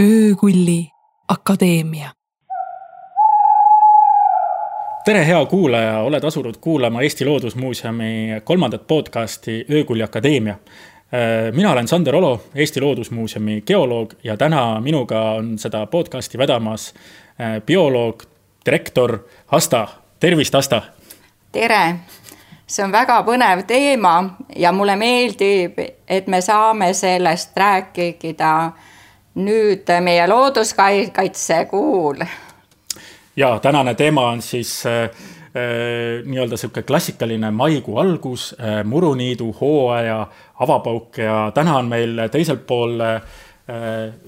öökulli Akadeemia. tere, hea kuulaja, oled asunud kuulama Eesti Loodusmuuseumi kolmandat podcasti Öökulli Akadeemia. mina olen Sander Olo, Eesti Loodusmuuseumi geoloog ja täna minuga on seda podcasti vedamas bioloog, direktor Asta, tervist, Asta. tere see on väga põnev teema ja mulle meeldib, et me saame sellest rääkida nüüd meie looduskaitse kuul. ja tänane teema on siis äh, äh, nii-öelda sihuke klassikaline maikuu algus äh,, muruniidu hooaja avapauk ja täna on meil teisel pool äh,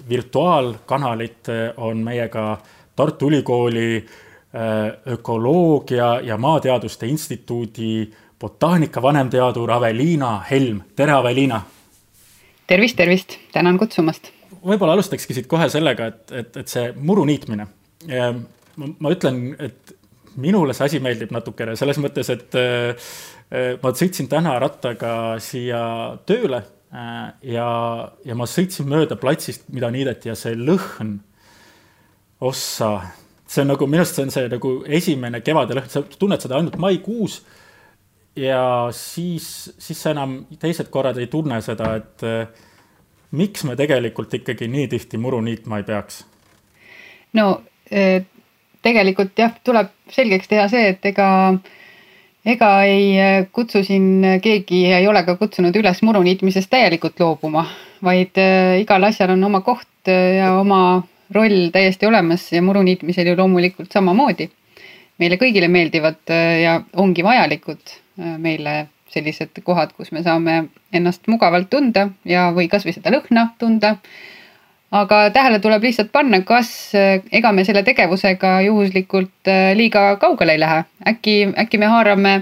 virtuaalkanalit äh, on meiega Tartu Ülikooli äh, ökoloogia ja Maateaduste Instituudi botaanika vanemteadur Aveliina Helm, tere Aveliina! tervist, tervist, tänan kutsumast võib-olla alustakski siit kohe sellega, et, et, et see muru niitmine. Ma, ma ütlen, et minule see asi meeldib natukene selles mõttes, et äh, ma sõitsin täna rattaga siia tööle äh, ja, ja ma sõitsin mööda platsist, mida niideti ja see lõhn, ossa, see on nagu, minu arust see on see nagu esimene kevade lõhn, sa tunned seda ainult maikuus ja siis, siis sa enam teised korrad ei tunne seda, et miks me tegelikult ikkagi nii tihti muru niitma ei peaks? no e, tegelikult jah, tuleb selgeks teha see, et ega, ega ei e, kutsu siin keegi ei ole ka kutsunud üles muru niitmisest täielikult loobuma, vaid e, igal asjal on oma koht ja oma roll täiesti olemas ja muru niitmisel ju loomulikult samamoodi. meile kõigile meeldivad ja ongi vajalikud meile sellised kohad, kus me saame ennast mugavalt tunda ja, või kasvõi seda lõhna tunda. aga tähele tuleb lihtsalt panna, kas ega me selle tegevusega juhuslikult äh, liiga kaugele ei lähe, äkki, äkki me haarame,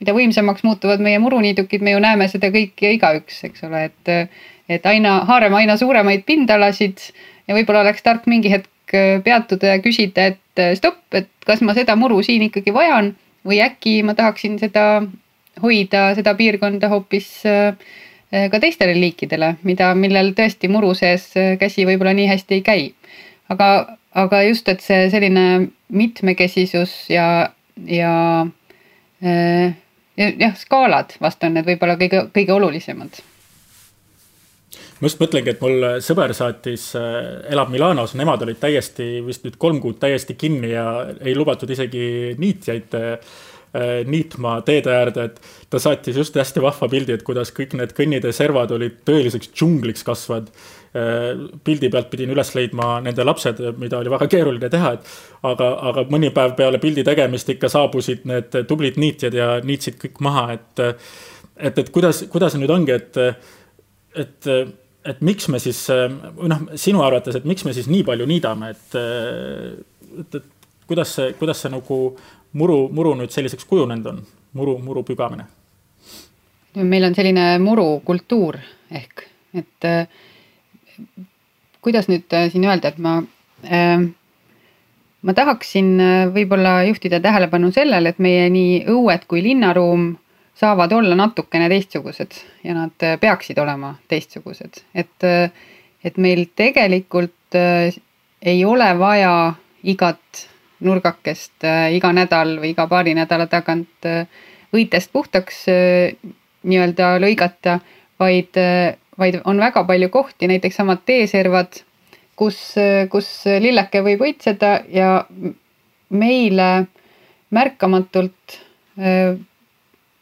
mida võimsamaks muutuvad meie muruniidukid, me ju näeme seda kõike igaüks, eks ole, et, et aina, haarame aina suuremaid pindalasid ja võib-olla oleks tark mingi hetk äh, peatuda ja küsida, et stopp, et kas ma seda muru siin ikkagi vajan või äkki ma tahaksin seda hoida seda piirkonda hoopis äh, ka teistele liikidele, mida, millel tõesti muru sees äh, käsi võib-olla nii hästi ei käi. aga, aga just, et see selline mitmekesisus ja, ja äh, jah, skaalad vast on need võib-olla kõige, kõige olulisemad ma just mõtlengi, et mul sõber saatis, elab Milanos, nemad olid täiesti vist nüüd kolm kuud täiesti kinni ja ei lubatud isegi niitjaid niitma teede äärde, et ta saatis just hästi vahva pildi, et kuidas kõik need kõnnitee servad olid tõeliseks džungliks kasvanud. Äh, pildi pealt pidin üles leidma nende lapsed, mida oli väga keeruline teha, et aga, aga mõni päev peale pildi tegemist ikka saabusid need tublid niitjad ja niitsid kõik maha, et et, et kuidas, kuidas nüüd ongi, et, et et miks me siis, noh, sinu arvates, et miks me siis nii palju niidame, et, et, et kuidas see, kuidas see nagu muru, muru nüüd selliseks kujunenud on, muru, muru pügamine? meil on selline murukultuur ehk, et äh, kuidas nüüd äh, siin öelda, et ma äh, ma tahaksin äh, võib-olla juhtida tähelepanu sellele, et meie nii õued kui linnaruum saavad olla natukene teistsugused ja nad äh, peaksid olema teistsugused, et, et meil tegelikult ei ole vaja igat nurgakest äh, iga nädal või iga paari nädala tagant äh, õitest puhtaks äh, nii-öelda lõigata, vaid, vaid on väga palju kohti, näiteks samad teeservad, kus, kus lilleke võib õitseda ja meile märkamatult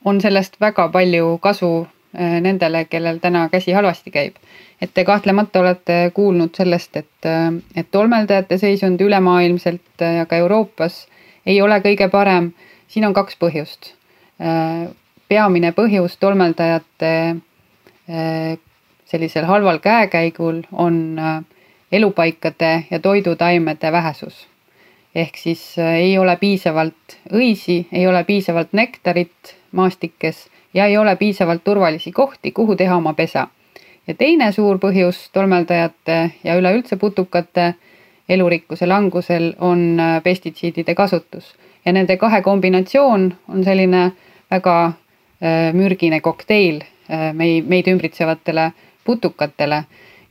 on sellest väga palju kasu nendele, kellel täna käsi halvasti käib et te kahtlemata olete kuulnud sellest, et, et tolmeldajate seisund ülemaailmselt ja ka Euroopas ei ole kõige parem. siin on kaks põhjust. peamine põhjus tolmeldajate sellisel halval käekäigul on elupaikade ja toidutaimede vähesus. ehk siis ei ole piisavalt õisi, ei ole piisavalt nektarit maastikes ja ei ole piisavalt turvalisi kohti, kuhu teha oma pesa ja teine suur põhjus tolmeldajate ja üleüldse putukate elurikkuse langusel on äh, pestitsiidide kasutus ja nende kahe kombinatsioon on selline väga äh, mürgine kokteil äh, meid, meid ümbritsevatele putukatele.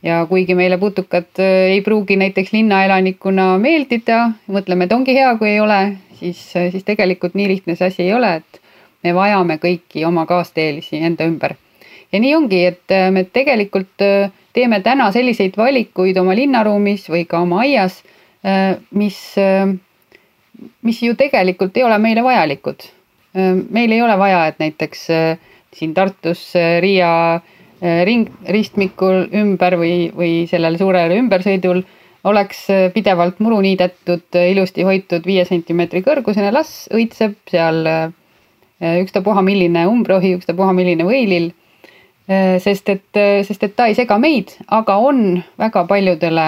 ja kuigi meile putukad ei pruugi näiteks linnaelanikuna meeldida, mõtleme, et ongi hea, kui ei ole, siis, siis tegelikult nii lihtne see asi ei ole, et me vajame kõiki oma kaasteelisi enda ümber. ja nii ongi, et me tegelikult teeme täna selliseid valikuid oma linnaruumis või ka oma aias, mis mis ju tegelikult ei ole meile vajalikud. meil ei ole vaja, et näiteks siin Tartus Riia ring, ristmikul ümber või, või sellel suurel ümbersõidul oleks pidevalt muru niidetud, ilusti hoitud viie sentimeetri kõrgusene, las õitseb seal ükstapuha milline umbrohi, ükstapuha milline võilill. sest et, sest et ta ei sega meid, aga on väga paljudele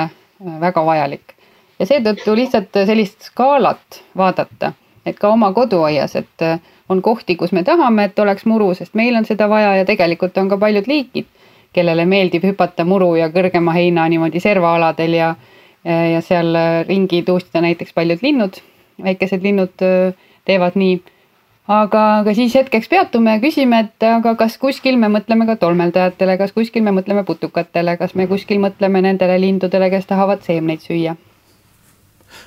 väga vajalik ja seetõttu lihtsalt sellist skaalat vaadata, et ka oma koduaias, et äh, on kohti, kus me tahame, et oleks muru, sest meil on seda vaja ja tegelikult on ka paljud liigid, kellele meeldib hüpata muru ja kõrgema heina niimoodi servaaladel ja ja seal äh, ringi tuusta näiteks paljud linnud, väikesed linnud äh, teevad nii. Aga, aga siis hetkeks peatume ja küsime, et aga kas kuskil me mõtleme ka tolmeldajatele, kas kuskil me mõtleme putukatele, kas me kuskil mõtleme nendele lindudele, kes tahavad seemneid süüa?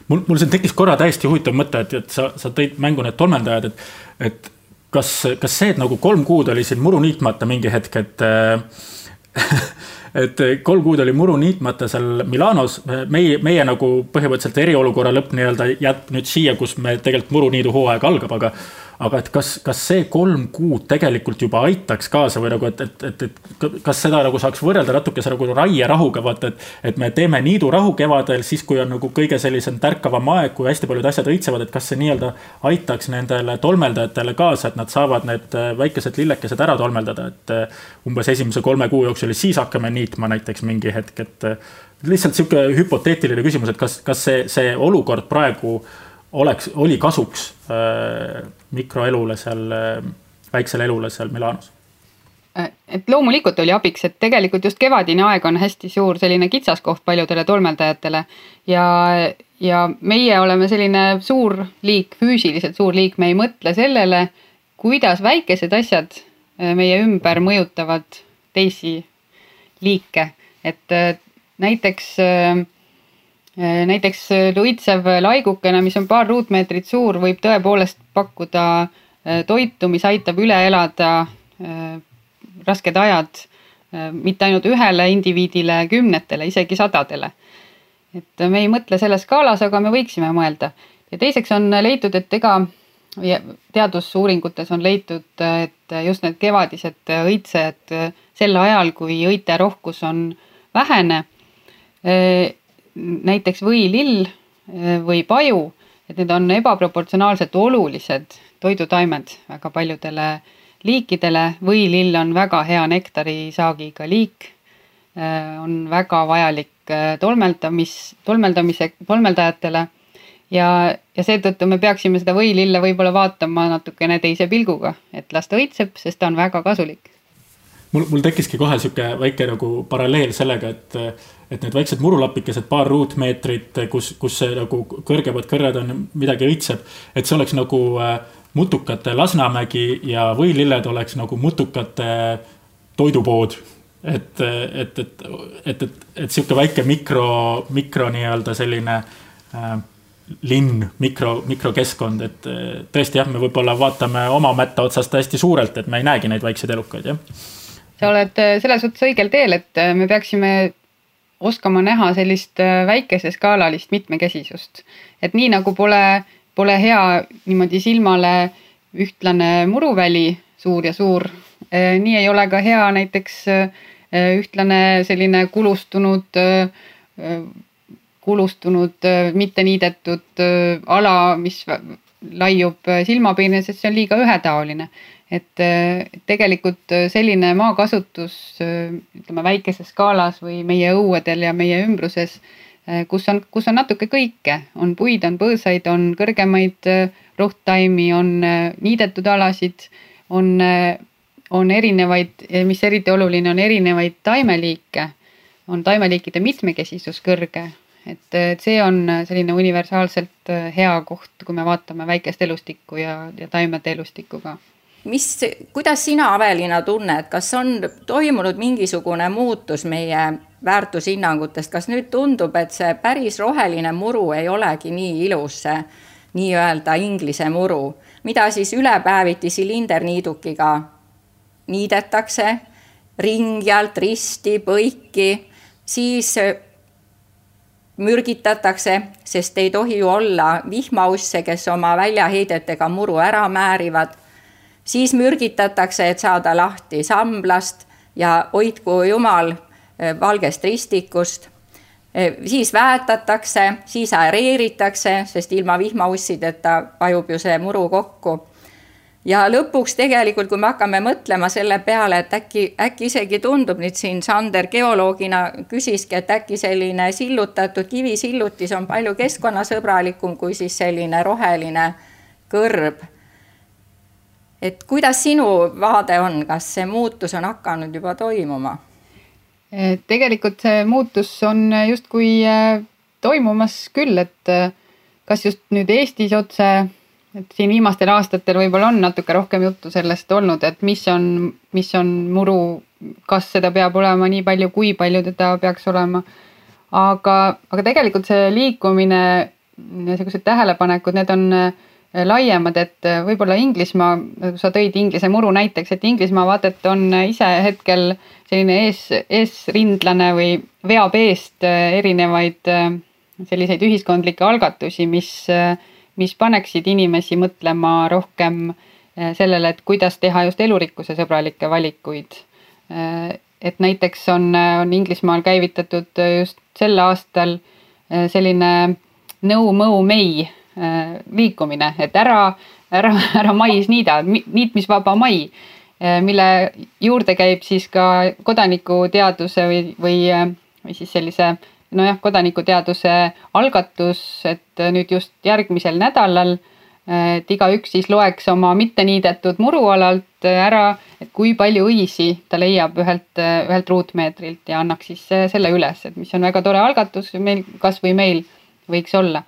Mul, mul siin tekkis korra täiesti huvitav mõte, et, et sa, sa tõid mängu need tolmeldajad, et, et kas, kas see, et nagu kolm kuud oli siin muru niitmata mingi hetk, et et kolm kuud oli muru niitmata seal Milanos, meie, meie nagu põhimõtteliselt eriolukorra lõpp nii-öelda jääb nüüd siia, kus me tegelikult muruniidu hooaeg algab, aga aga et kas, kas see kolm kuud tegelikult juba aitaks kaasa või nagu, et, et, et, et kas seda nagu saaks võrrelda natukese nagu raierahuga, vaata, et. et me teeme niidurahu kevadel, siis kui on nagu kõige sellisem tärkavam aeg, kui hästi paljud asjad õitsevad, et kas see nii-öelda aitaks nendele tolmeldajatele kaasa, et nad saavad need äh, väikesed lillekesed ära tolmeldada, et äh, umbes esimese kolme kuu jooksul ja siis hakkame niitma näiteks mingi hetk, et äh, lihtsalt sihuke hüpoteetiline küsimus, et kas, kas see, see olukord praegu oleks, oli kasuks äh, mikroelule seal äh,, väiksele elule seal Milanos? Äh, et loomulikult oli abiks, et tegelikult just kevadine aeg on hästi suur selline kitsaskoht paljudele tolmeldajatele ja, ja meie oleme selline suur liik, füüsiliselt suur liik, me ei mõtle sellele, kuidas väikesed asjad äh, meie ümber mõjutavad teisi liike, et äh, näiteks äh, näiteks äh, luitsev laigukene, mis on paar ruutmeetrit suur, võib tõepoolest pakkuda äh, toitu, mis aitab üle elada rasked ajad mitte ainult ühele indiviidile, kümnetele, isegi sadadele. et me ei mõtle selles skaalas, aga me võiksime mõelda. ja teiseks on leitud, et ega teadusuuringutes on leitud, et just need kevadised õitsejad sel ajal, kui õiterohkus on vähene näiteks võilill eh, või paju, et need on ebaproportsionaalselt olulised toidutaimed väga paljudele liikidele. võilill on väga hea nektarisaagiga liik, eh, on väga vajalik eh, tolmeldamis, tolmeldamise, tolmeldajatele ja, ja seetõttu me peaksime seda võilille võib-olla vaatama natukene teise pilguga, et las ta õitseb, sest ta on väga kasulik mul, mul tekkiski kohe sihuke väike nagu paralleel sellega, et, et need väiksed murulapikesed, paar ruutmeetrit, kus, kus see nagu kõrgemad kõrred on, midagi õitseb. et see oleks nagu äh, mutukate Lasnamägi ja võililled oleks nagu mutukate toidupood. et, et, et, et, et, et sihuke väike mikro, mikro nii-öelda selline äh, linn, mikro, mikrokeskkond, et tõesti jah, me võib-olla vaatame oma mätta otsast hästi suurelt, et me ei näegi neid väikseid elukaid, jah sa oled äh, selles suhtes õigel teel, et äh, me peaksime oskama näha sellist äh, väikeseskaalalist mitmekesisust. et nii nagu pole, pole hea niimoodi silmale ühtlane muruväli, suur ja suur, nii ei ole ka hea näiteks ühtlane selline kulustunud, kulustunud, mitte niidetud ala, mis laiub silmapiiril, sest see on liiga ühetaoline et tegelikult selline maakasutus ütleme väikeses skaalas või meie õuedel ja meie ümbruses, kus on, kus on natuke kõike, on puid, on põõsaid, on kõrgemaid rohttaimi, on niidetud alasid, on, on erinevaid, mis eriti oluline, on erinevaid taimeliike, on taimeliikide mitmekesisus kõrge. Et, et see on selline universaalselt hea koht, kui me vaatame väikest elustikku ja, ja taimede elustikku ka mis, kuidas sina, Aveliina, tunned, kas on toimunud mingisugune muutus meie väärtushinnangutest, kas nüüd tundub, et see päris roheline muru ei olegi nii ilus, see nii-öelda inglise muru, mida siis ülepäeviti silinderniidukiga niidetakse ringi alt, risti, põiki, siis mürgitatakse, sest ei tohi ju olla vihmausse, kes oma väljaheidetega muru ära määrivad. Siis mürgitatakse, et saada lahti samblast ja hoidku jumal eh, valgest ristikust. Eh, siis väetatakse, siis aereeritakse, sest ilma vihmaussideta vajub ju see muru kokku ja lõpuks tegelikult, kui me hakkame mõtlema selle peale, et äkki, äkki isegi tundub nüüd siin Sander geoloogina küsiski, et äkki selline sillutatud kivisillutis on palju keskkonnasõbralikum kui siis selline roheline kõrb. Et kuidas sinu vaade on, kas see muutus on hakanud juba toimuma? tegelikult see muutus on justkui äh, toimumas küll, et äh, kas just nüüd Eestis otse et siin viimastel aastatel võib-olla on natuke rohkem juttu sellest olnud, et mis on, mis on muru, kas seda peab olema nii palju, kui palju teda peaks olema. aga, aga tegelikult see liikumine, niisugused tähelepanekud, need on äh, laiemad, et äh, võib-olla Inglismaa, sa tõid Inglise muru näiteks, et Inglismaa vaata, et on ise hetkel selline ees, eesrindlane või veab eest äh, erinevaid selliseid ühiskondlikke algatusi, mis äh, mis paneksid inimesi mõtlema rohkem sellele, et kuidas teha just elurikkuse sõbralikke valikuid. Et näiteks on, on Inglismaal käivitatud just sel aastal selline no mow may liikumine, et ära, ära, ära mais niida, niitmisvaba mai, mille juurde käib siis ka kodanikuteaduse või, või, või siis sellise nojah, kodanikuteaduse algatus, et nüüd just järgmisel nädalal, et igaüks siis loeks oma mitteniidetud murualalt ära, et kui palju õisi ta leiab ühelt, ühelt ruutmeetrilt ja annaks siis selle üles, et mis on väga tore algatus meil, kasvõi meil võiks olla.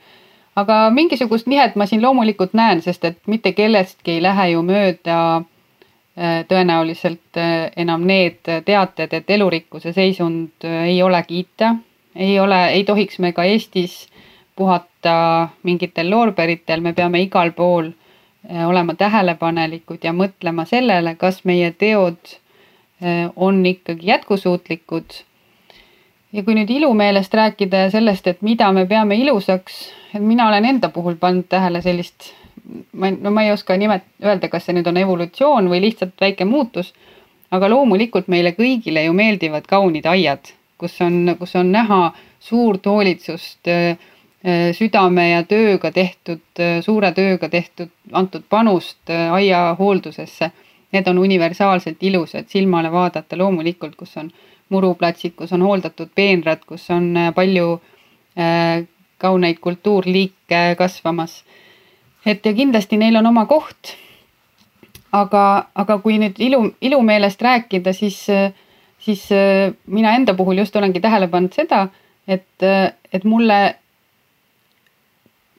Aga mingisugust nihet ma siin loomulikult näen, sest et mitte kellestki ei lähe ju mööda äh, tõenäoliselt äh, enam need teated, et elurikkuse seisund äh, ei ole kiita ei ole, ei tohiks me ka Eestis puhata mingitel loorberitel, me peame igal pool olema tähelepanelikud ja mõtlema sellele, kas meie teod on ikkagi jätkusuutlikud. Ja kui nüüd ilumeelest rääkida ja sellest, et mida me peame ilusaks, et mina olen enda puhul pannud tähele sellist, ma, no ma ei oska nimet-, öelda, kas see nüüd on evolutsioon või lihtsalt väike muutus, aga loomulikult meile kõigile ju meeldivad kaunid aiad kus on, kus on näha suurt hoolitsust, äh, äh, südame ja tööga tehtud, äh, suure tööga tehtud, antud panust aiahooldusesse. Need on universaalselt ilusad silmale vaadata loomulikult, kus on muruplatsid, kus on hooldatud peenrad, kus on palju kauneid kultuurliike kasvamas. et ja kindlasti neil on oma koht. aga, aga kui nüüd ilu, ilumeelest rääkida, siis äh, siis äh, mina enda puhul just olengi tähele pannud seda, et, äh, et mulle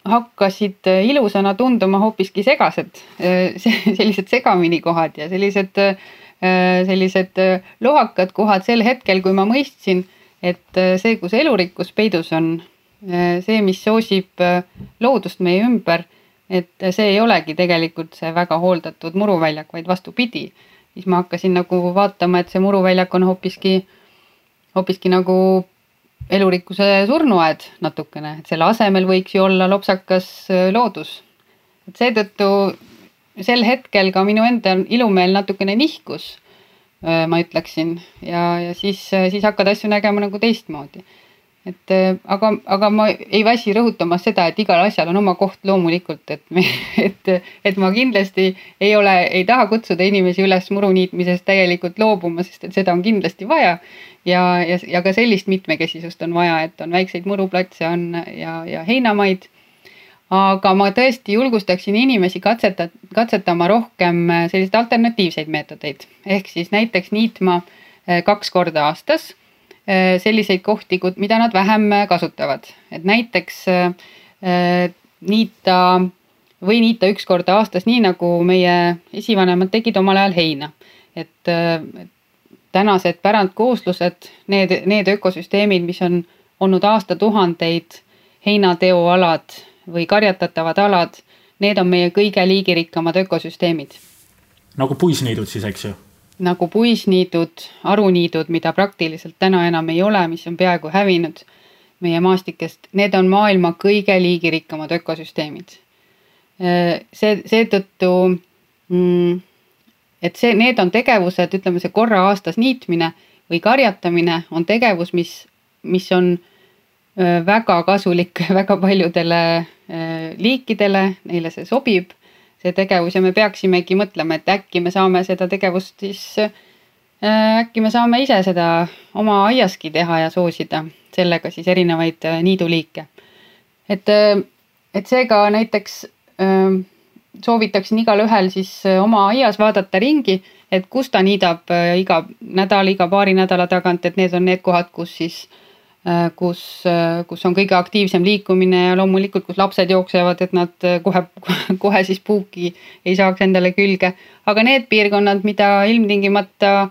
hakkasid äh, ilusana tunduma hoopiski segased, sellised segamini kohad ja sellised, sellised lohakad kohad sel hetkel, kui ma mõistsin, et see, kus elurikkus peidus on, see, mis soosib loodust meie ümber, et see ei olegi tegelikult see väga hooldatud muruväljak, vaid vastupidi siis ma hakkasin nagu vaatama, et see muruväljak on hoopiski, hoopiski nagu elurikkuse surnuaed natukene, et selle asemel võiks ju olla lopsakas äh, loodus. et seetõttu sel hetkel ka minu enda ilumeel natukene nihkus, ma ütleksin, ja, ja siis, siis hakkad asju nägema nagu teistmoodi et aga, aga ma ei väsi rõhutamas seda, et igal asjal on oma koht loomulikult, et me, et, et ma kindlasti ei ole, ei taha kutsuda inimesi üles muru niitmisest täielikult loobuma, sest et seda on kindlasti vaja. ja, ja, ja ka sellist mitmekesisust on vaja, et on väikseid muruplatse on ja, ja heinamaid. Aga ma tõesti julgustaksin inimesi katseta, katsetama rohkem selliseid alternatiivseid meetodeid, ehk siis näiteks niitma äh, kaks korda aastas Äh, selliseid kohti, mida nad vähem kasutavad, et näiteks niita või niita üks kord aastas, nii nagu meie esivanemad tegid omal ajal heina. et tänased pärandkooslused, need, need ökosüsteemid, mis on olnud aastatuhandeid heinateoalad või karjatatavad alad, need on meie kõige liigirikkamad ökosüsteemid. nagu puisniidud siis, eks ju? nagu puisniidud, aruniidud, mida praktiliselt täna enam ei ole, mis on peaaegu hävinud meie maastikest, need on maailma kõige liigirikkamad ökosüsteemid. see, seetõttu mm, et see, need on tegevused, ütleme see korra aastas niitmine või karjatamine on tegevus, mis, mis on väga kasulik väga paljudele liikidele, neile see sobib, see tegevus ja me peaksimegi mõtlema, et äkki me saame seda tegevust siis, äkki me saame ise seda oma aiaski teha ja soosida sellega siis erinevaid niiduliike. et, et seega näiteks soovitaksin igalühel siis äh, oma aias vaadata ringi, et kus ta niidab äh, iga nädal, iga paari nädala tagant, et need on need kohad, kus siis, äh, kus, kus on kõige aktiivsem liikumine ja loomulikult, kus lapsed jooksevad, et nad kohe, kohe siis puuki ei saaks endale külge. aga need piirkonnad, mida ilmtingimata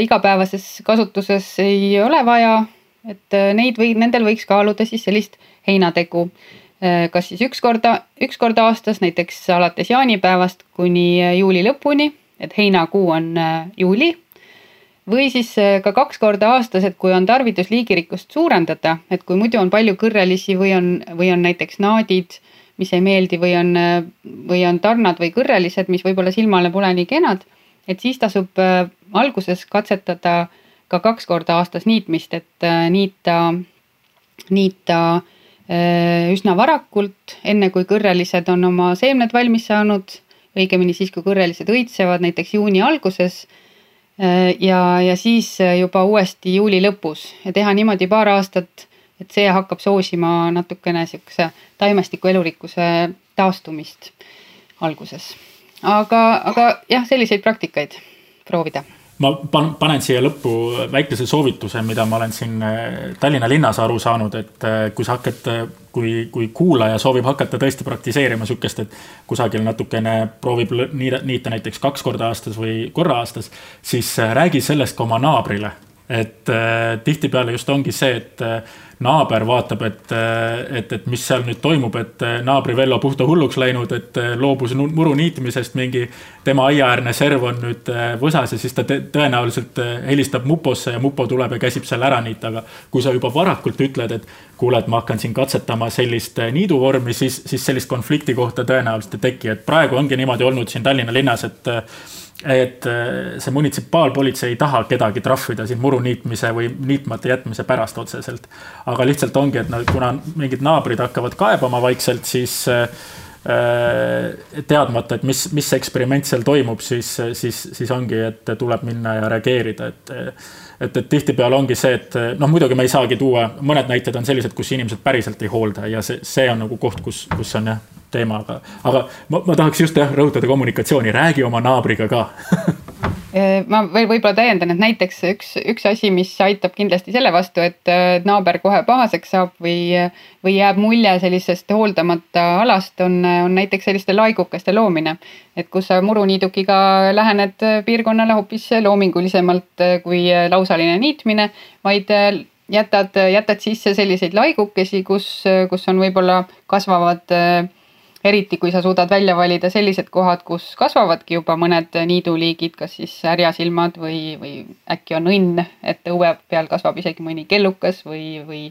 igapäevases kasutuses ei ole vaja, et neid või nendel võiks kaaluda siis sellist heinategu Äh, kas siis üks korda, üks kord aastas, näiteks alates jaanipäevast kuni äh, juuli lõpuni, et heinakuu on äh, juuli. Või siis ka kaks korda aastas, et kui on tarvidus liigirikkust suurendada, et kui muidu on palju kõrrelisi või on, või on näiteks naadid, mis ei meeldi või on, või on tarnad või kõrrelised, mis võib-olla silmale pole nii kenad, et siis tasub alguses katsetada ka kaks korda aastas niitmist, et niita, niita Äh, üsna varakult, enne kui kõrrelised on oma seemned valmis saanud, õigemini siis, kui kõrrelised õitsevad, näiteks juuni alguses. Äh, ja, ja siis juba uuesti juuli lõpus ja teha niimoodi paar aastat, et see hakkab soosima natukene sihukese taimestiku elurikkuse taastumist alguses. aga, aga jah, selliseid praktikaid proovida ma pan-, panen siia lõppu väikese soovituse, mida ma olen siin äh, Tallinna linnas aru saanud, et äh, kui sa hakkad, äh, kui, kui kuulaja soovib hakata tõesti praktiseerima sihukest, et kusagil natukene proovib niita näiteks kaks korda aastas või korra aastas, siis räägi sellest ka oma naabrile. et tihtipeale just ongi see, et naaber vaatab, et, et, et mis seal nüüd toimub, et naabri Vello puhta hulluks läinud, et loobus muru niitmisest, mingi tema aiaäärne serv on nüüd äh, võsas ja siis ta tõenäoliselt äh, helistab muposse ja mupo tuleb ja käsib selle ära niita, aga kui sa juba varakult ütled, et kuule, et ma hakkan siin katsetama sellist äh, niiduvormi, siis, siis sellist konflikti kohta tõenäoliselt ei teki, et praegu ongi niimoodi olnud siin Tallinna linnas, et et see munitsipaalpolitsei ei taha kedagi trahvida siin muru niitmise või niitmata jätmise pärast otseselt. aga lihtsalt ongi, et no kuna mingid naabrid hakkavad kaebama vaikselt, siis äh, teadmata, et mis, mis eksperiment seal toimub, siis, siis, siis ongi, et tuleb minna ja reageerida, et et, et tihtipeale ongi see, et noh, muidugi me ei saagi tuua, mõned näited on sellised, kus inimesed päriselt ei hoolda ja see, see on nagu koht, kus, kus on jah teema, aga, aga ma, ma tahaks just jah rõhutada kommunikatsiooni, räägi oma naabriga ka ma veel võib-olla täiendan, et näiteks üks, üks asi, mis aitab kindlasti selle vastu, et naaber kohe pahaseks saab või, või jääb mulje sellisest hooldamata alast, on, on näiteks selliste laigukeste loomine. et kus sa muruniidukiga lähened piirkonnale hoopis loomingulisemalt kui lausaline niitmine, vaid jätad, jätad sisse selliseid laigukesi, kus, kus on võib-olla kasvavad äh, eriti kui sa suudad välja valida sellised kohad, kus kasvavadki juba mõned niiduliigid, kas siis härjasilmad või, või äkki on õnn, et õue peal kasvab isegi mõni kellukas või, või,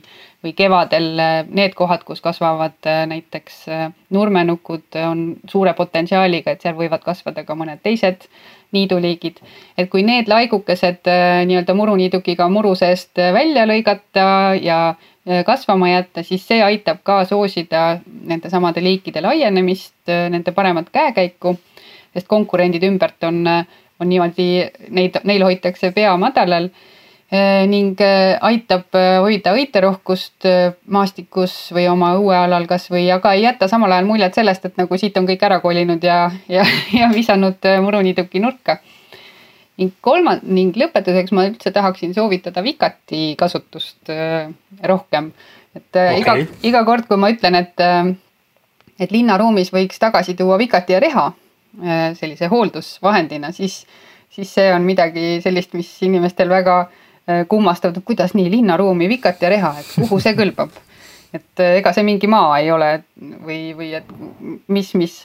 või kevadel need kohad, kus kasvavad näiteks nurmenukud, on suure potentsiaaliga, et seal võivad kasvada ka mõned teised niiduliigid. et kui need laigukesed äh, nii-öelda muruniidukiga muru seest välja lõigata ja kasvama jätta, siis see aitab ka soosida nendesamade liikide laienemist, äh, nende paremat käekäiku. sest konkurendid ümbert on, äh, on niimoodi, neid, neil hoitakse pea madalal ning aitab hoida õiterohkust maastikus või oma õuealal kasvõi, aga ei jäta samal ajal muljet sellest, et nagu siit on kõik ära kolinud ja, ja, ja visanud muruniiduki nurka ning kolma- ning lõpetuseks ma üldse tahaksin soovitada vikati kasutust äh, rohkem. et äh, okay. iga, iga kord, kui ma ütlen, et, äh, et linnaruumis võiks tagasi tuua vikati ja reha sellise hooldusvahendina, siis, siis see on midagi sellist, mis inimestel väga äh, kummastab, et kuidas nii linnaruumi vikat ja reha, et kuhu see kõlbab. et äh, ega see mingi maa ei ole või, või et mis, mis.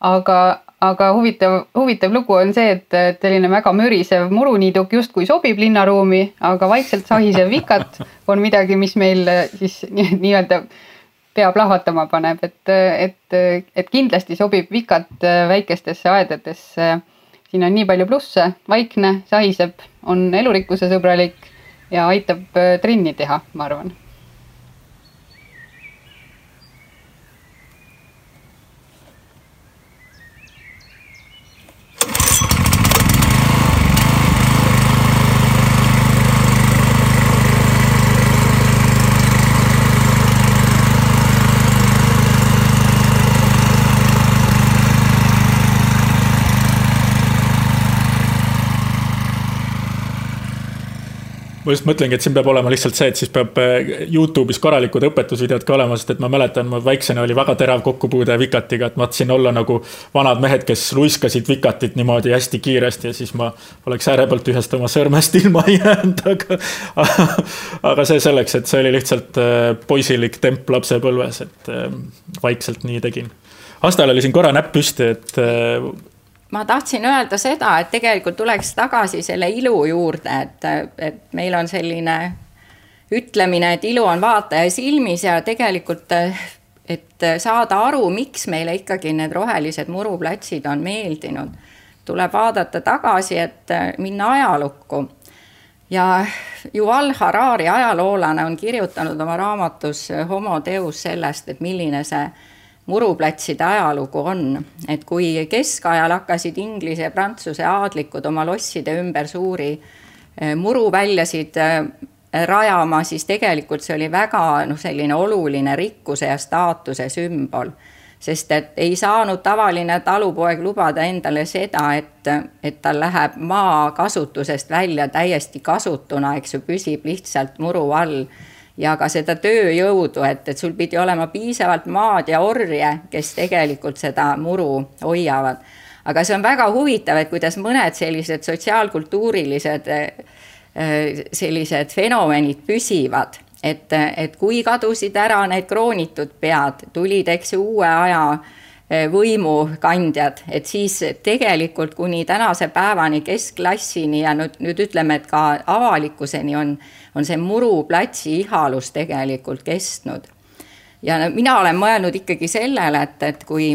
aga, aga huvitav, huvitav lugu on see, et, et selline väga mürisev muruniiduk justkui sobib linnaruumi, aga vaikselt sahisev vikat on midagi, mis meil äh, siis nii-öelda nii pea plahvatama paneb, et, et, et kindlasti sobib vikat väikestesse aedadesse. Siin on nii palju plusse, vaikne, sahiseb, on elurikkuse sõbralik ja aitab äh, trenni teha, ma arvan ma just mõtlengi, et siin peab olema lihtsalt see, et siis peab eh, Youtube'is korralikud õpetusvideod ka olema, sest et ma mäletan, mul väiksena oli väga terav kokkupuude vikatiga, et ma tahtsin olla nagu vanad mehed, kes luiskasid vikatit niimoodi hästi kiiresti ja siis ma oleks ääre pealt ühest oma sõrmest ilma jäänud, aga. aga see selleks, et see oli lihtsalt eh, poisilik temp lapsepõlves, et eh, vaikselt nii tegin. Astal oli siin korra näpp püsti, et ma tahtsin öelda seda, et tegelikult tuleks tagasi selle ilu juurde, et, et meil on selline ütlemine, et ilu on vaataja silmis ja tegelikult, et saada aru, miks meile ikkagi need rohelised muruplatsid on meeldinud, tuleb vaadata tagasi, et minna ajalukku. ja Yuval Harari ajaloolane on kirjutanud oma raamatus Homo Deus sellest, et milline see muruplatside ajalugu on, et kui keskajal hakkasid Inglise ja Prantsuse aadlikud oma losside ümber suuri eh, muruväljasid eh, rajama, siis tegelikult see oli väga noh, selline oluline rikkuse ja staatuse sümbol. sest et ei saanud tavaline talupoeg lubada endale seda, et, et tal läheb maa kasutusest välja täiesti kasutuna, eks ju, püsib lihtsalt muru all ja ka seda tööjõudu, et, et sul pidi olema piisavalt maad ja orje, kes tegelikult seda muru hoiavad. aga see on väga huvitav, et kuidas mõned sellised sotsiaalkultuurilised eh, sellised fenomenid püsivad, et, et kui kadusid ära need kroonitud pead, tulid, eks ju, uue aja eh, võimukandjad, et siis tegelikult kuni tänase päevani keskklassini ja nüüd, nüüd ütleme, et ka avalikkuseni on on see muruplatsi ihalus tegelikult kestnud. ja mina olen mõelnud ikkagi sellele, et, et kui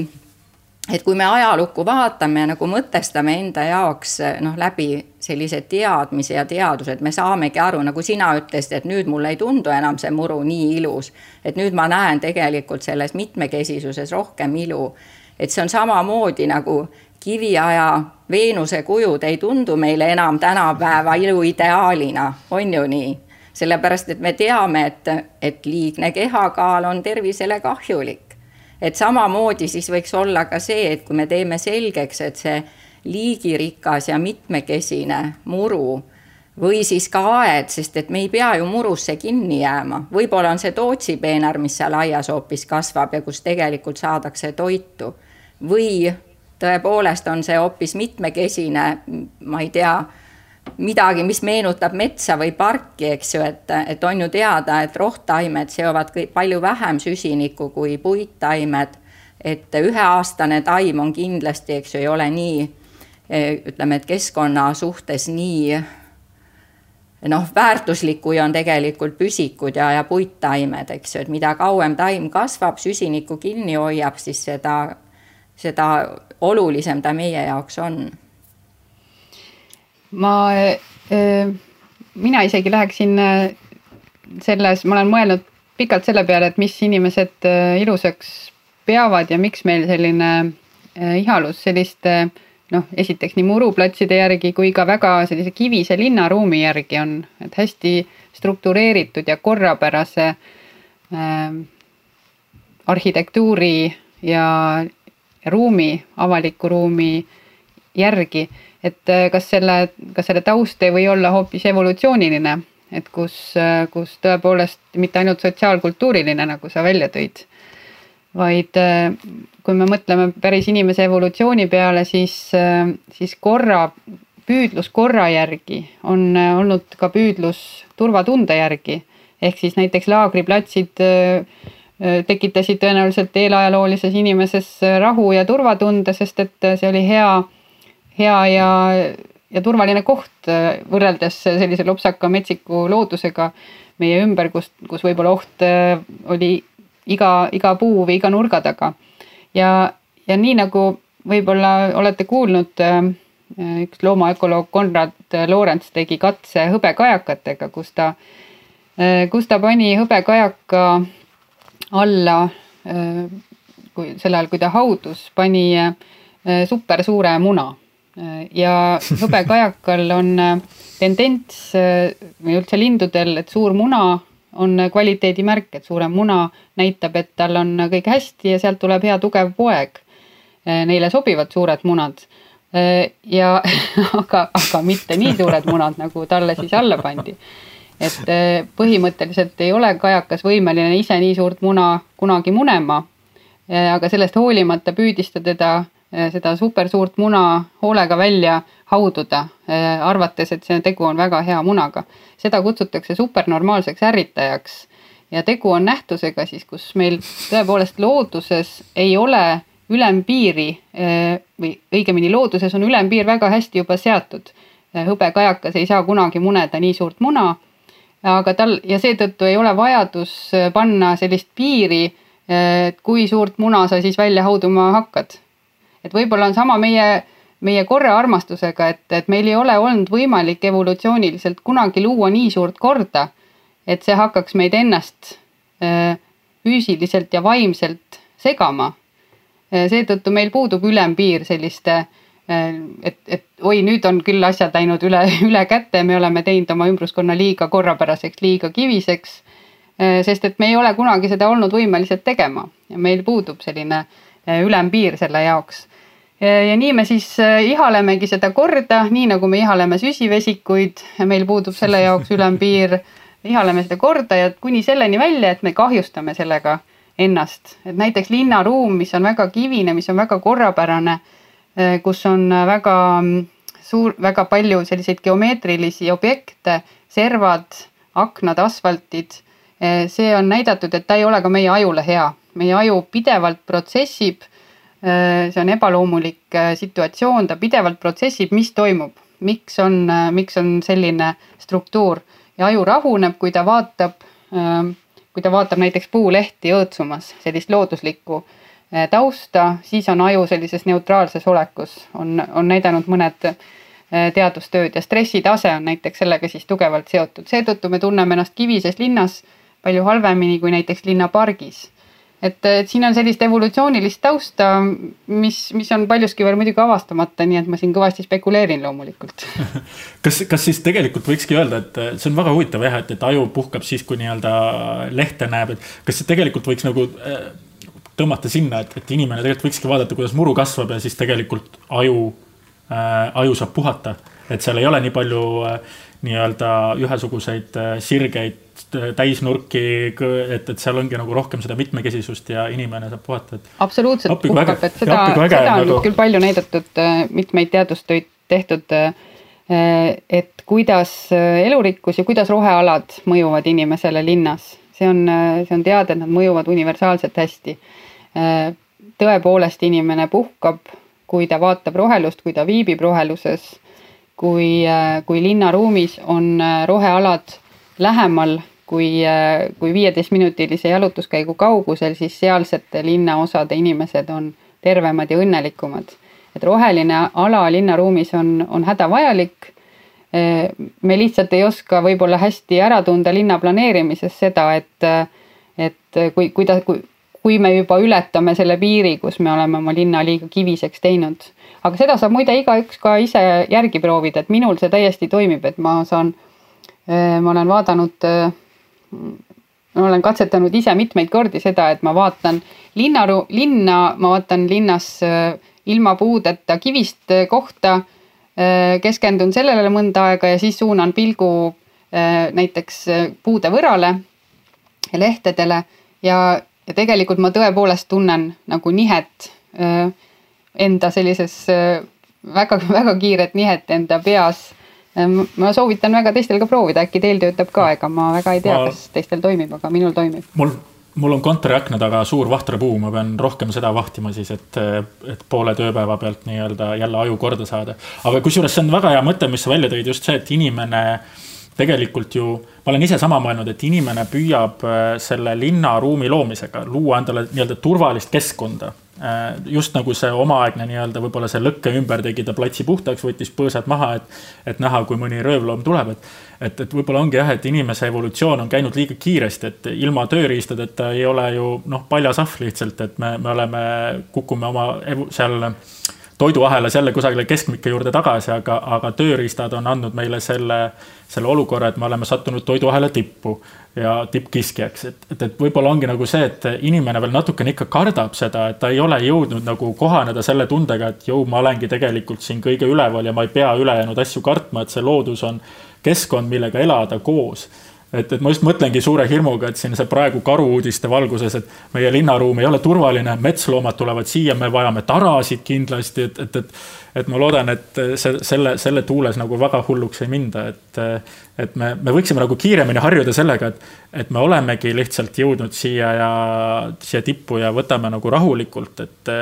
et kui me ajalukku vaatame ja nagu mõtestame enda jaoks noh, läbi sellise teadmise ja teaduse, et me saamegi aru, nagu sina ütlesid, et nüüd mulle ei tundu enam see muru nii ilus. et nüüd ma näen tegelikult selles mitmekesisuses rohkem ilu. et see on samamoodi nagu kiviaja Veenuse kujud ei tundu meile enam tänapäeva iluideaalina, on ju nii? Sellepärast et me teame, et, et liigne kehakaal on tervisele kahjulik. et samamoodi siis võiks olla ka see, et kui me teeme selgeks, et see liigirikas ja mitmekesine muru või siis ka aed, sest et me ei pea ju murusse kinni jääma, võib-olla on see Tootsi peenar, mis seal aias hoopis kasvab ja kus tegelikult saadakse toitu. või tõepoolest on see hoopis mitmekesine, ma ei tea midagi, mis meenutab metsa või parki, eks ju, et, et on ju teada, et rohttaimed seovad palju vähem süsinikku kui puittaimed. et üheaastane taim on kindlasti, eks ju, ei ole nii ütleme, et keskkonna suhtes nii noh, väärtuslik, kui on tegelikult püsikud ja, ja puittaimed, eks ju, et mida kauem taim kasvab, süsinikku kinni hoiab, siis seda, seda olulisem ta meie jaoks on ma, äh, mina isegi läheksin äh, selles, ma olen mõelnud pikalt selle peale, et mis inimesed äh, ilusaks peavad ja miks meil selline ihalus selliste noh, esiteks nii muruplatside järgi kui ka väga sellise kivise linnaruumi järgi on, et hästi struktureeritud ja korrapärase äh, arhitektuuri ja ruumi, avaliku ruumi järgi et äh, kas selle, kas selle taust ei või olla hoopis evolutsiooniline, et kus, äh, kus tõepoolest mitte ainult sotsiaalkultuuriline, nagu sa välja tõid, vaid äh, kui me mõtleme päris inimese evolutsiooni peale, siis, siis korra püüdlus korra järgi on olnud ka püüdlus turvatunde järgi. ehk siis näiteks laagriplatsid tekitasid tõenäoliselt eelajaloolises inimeses rahu ja turvatunde, sest et see oli hea, hea ja, ja turvaline koht võrreldes sellise lopsaka metsiku loodusega meie ümber, kus, kus võib-olla oht oli iga, iga puu või iga nurga taga. ja, ja nii nagu võib-olla olete kuulnud, üks loomaökoloog Konrad Loorents tegi katse hõbekajakatega, kus ta, kus ta pani hõbekajaka alla, kui sel ajal, kui ta haudus, pani supersuure muna ja hõbekajakal on tendents või üldse lindudel, et suur muna on kvaliteedimärk, et suurem muna näitab, et tal on kõik hästi ja sealt tuleb hea tugev poeg. Neile sobivad suured munad. ja aga, aga mitte nii suured munad, nagu talle siis alla pandi. et põhimõtteliselt ei ole kajakas võimeline ise nii suurt muna kunagi munema. aga sellest hoolimata püüdis ta teda seda supersuurt muna hoolega välja haududa, eh, arvates, et see tegu on väga hea munaga. seda kutsutakse supernormaalseks ärritajaks ja tegu on nähtusega siis, kus meil tõepoolest looduses ei ole ülempiiri eh, või õigemini looduses on ülempiir väga hästi juba seatud. hõbekajakas ei saa kunagi muneda nii suurt muna, aga tal ja seetõttu ei ole vajadus panna sellist piiri, et kui suurt muna sa siis välja hauduma hakkad et võib-olla on sama meie, meie korraarmastusega, et, et meil ei ole olnud võimalik evolutsiooniliselt kunagi luua nii suurt korda, et see hakkaks meid ennast äh, füüsiliselt ja vaimselt segama. Äh, seetõttu meil puudub ülempiir selliste, äh, et, et oi, nüüd on küll asjad läinud üle, üle käte, me oleme teinud oma ümbruskonna liiga korrapäraseks, liiga kiviseks. sest et me ei ole kunagi seda olnud võimelised tegema ja meil puudub selline ülempiir selle jaoks ja nii me siis äh, ihalemegi seda korda, nii nagu me ihaleme süsivesikuid, meil puudub selle jaoks ülempiir. ihaleme seda korda ja kuni selleni välja, et me kahjustame sellega ennast, et näiteks linnaruum, mis on väga kivine, mis on väga korrapärane, äh, kus on väga mm, suur, väga palju selliseid geomeetrilisi objekte, servad, aknad, asfaltid. Äh, see on näidatud, et ta ei ole ka meie ajule hea, meie aju pidevalt protsessib see on ebaloomulik äh, situatsioon, ta pidevalt protsessib, mis toimub, miks on, äh, miks on selline struktuur. Ja aju rahuneb, kui ta vaatab, kui ta vaatab näiteks puulehti õõtsumas, sellist looduslikku tausta, siis on aju sellises neutraalses olekus, on, on näidanud mõned teadustööd ja stressitase on näiteks sellega siis tugevalt seotud, seetõttu me tunneme ennast kivises linnas palju halvemini kui näiteks linnapargis et, et siin on sellist evolutsioonilist tausta, mis, mis on paljuski veel muidugi avastamata, nii et ma siin kõvasti spekuleerin loomulikult kas, kas siis tegelikult võikski öelda, et see on väga huvitav jah, et, et aju puhkab siis, kui nii-öelda lehte näeb, et kas see tegelikult võiks nagu äh, tõmmata sinna, et, et inimene tegelikult võikski vaadata, kuidas muru kasvab ja siis tegelikult aju äh,, aju saab puhata. et seal ei ole nii palju äh, nii-öelda ühesuguseid äh, sirgeid äh, täisnurki, et, et seal ongi nagu rohkem seda mitmekesisust ja inimene saab puhata, et. absoluutselt puhkab, et seda, seda on nagu... küll palju näidatud, äh, mitmeid teadustöid tehtud. et kuidas elurikkus ja kuidas rohealad mõjuvad inimesele linnas, see on, see on teada, et nad mõjuvad universaalselt hästi. tõepoolest, inimene puhkab, kui ta vaatab rohelust, kui ta viibib roheluses kui, äh, kui linnaruumis on äh, rohealad lähemal kui, äh, kui viieteistminutilise jalutuskäigu kaugusel, siis sealsete linnaosade inimesed on tervemad ja õnnelikumad. et roheline ala linnaruumis on, on hädavajalik. me lihtsalt ei oska võib-olla hästi ära tunda linna planeerimises seda, et, et kui, kuidas, kui, kui me juba ületame selle piiri, kus me oleme oma linna liiga kiviseks teinud aga seda saab muide igaüks ka ise järgi proovida, et minul see täiesti toimib, et ma saan, äh, ma olen vaadanud, äh, ma olen katsetanud ise mitmeid kordi seda, et ma vaatan linnaru-, linna, ma vaatan linnas äh, ilma puudeta kivist kohta, keskendun sellele mõnda aega ja siis suunan pilgu näiteks puude võrale, lehtedele ja, ja tegelikult ma tõepoolest tunnen nagu nihet enda sellises väga-väga kiiret nihet enda peas. ma soovitan väga teistel ka proovida, äkki teil töötab ka, ega ma väga ei tea, kas teistel toimib, aga minul toimib. mul mul on kontoriakna taga suur vahtrapuu, ma pean rohkem seda vahtima siis, et, et poole tööpäeva pealt nii-öelda jälle aju korda saada. aga kusjuures see on väga hea mõte, mis sa välja tõid, just see, et inimene tegelikult ju, ma olen ise sama mõelnud, et inimene püüab äh, selle linnaruumi loomisega luua endale nii-öelda turvalist keskkonda Äh, just nagu see omaaegne nii-öelda võib-olla see lõkke ümber tegi ta platsi puhtaks, võttis põõsad maha, et, et näha, kui mõni röövloom tuleb, et. et, et võib-olla ongi jah, et inimese evolutsioon on käinud liiga kiiresti, et ilma tööriistadeta ei ole ju noh, paljas ahv lihtsalt, et me, me oleme, kukume oma seal toiduahelas jälle kusagile keskmike juurde tagasi, aga, aga tööriistad on andnud meile selle, selle olukorra, et me oleme sattunud toiduahela tippu ja tippkiskjaks, et, et, et võib-olla ongi nagu see, et inimene veel natukene ikka kardab seda, et ta ei ole jõudnud nagu kohaneda selle tundega, et jõu, ma olengi tegelikult siin kõige üleval ja ma ei pea ülejäänud asju kartma, et see loodus on keskkond, millega elada koos et, et ma just mõtlengi suure hirmuga, et siin see praegu karu-uudiste valguses, et meie linnaruum ei ole turvaline, metsloomad tulevad siia, me vajame tarasid kindlasti, et, et, et. et ma loodan, et see, selle, selle tuules nagu väga hulluks ei minda, et, et me, me võiksime nagu kiiremini harjuda sellega, et, et me olemegi lihtsalt jõudnud siia ja siia tippu ja võtame nagu rahulikult, et,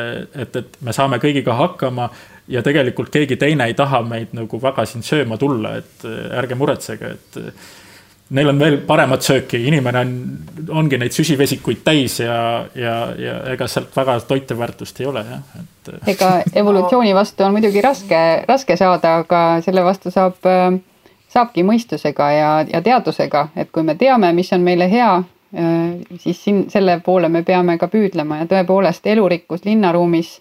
et, et me saame kõigiga hakkama ja tegelikult keegi teine ei taha meid nagu väga siin sööma tulla, et ärge muretsege, et neil on veel paremat sööki, inimene on, ongi neid süsivesikuid täis ja, ja, ja ega sealt väga toiteväärtust ei ole jah, et. ega evolutsiooni vastu on muidugi raske, raske saada, aga selle vastu saab, saabki mõistusega ja, ja teadusega, et kui me teame, mis on meile hea, siis siin selle poole me peame ka püüdlema ja tõepoolest elurikkus linnaruumis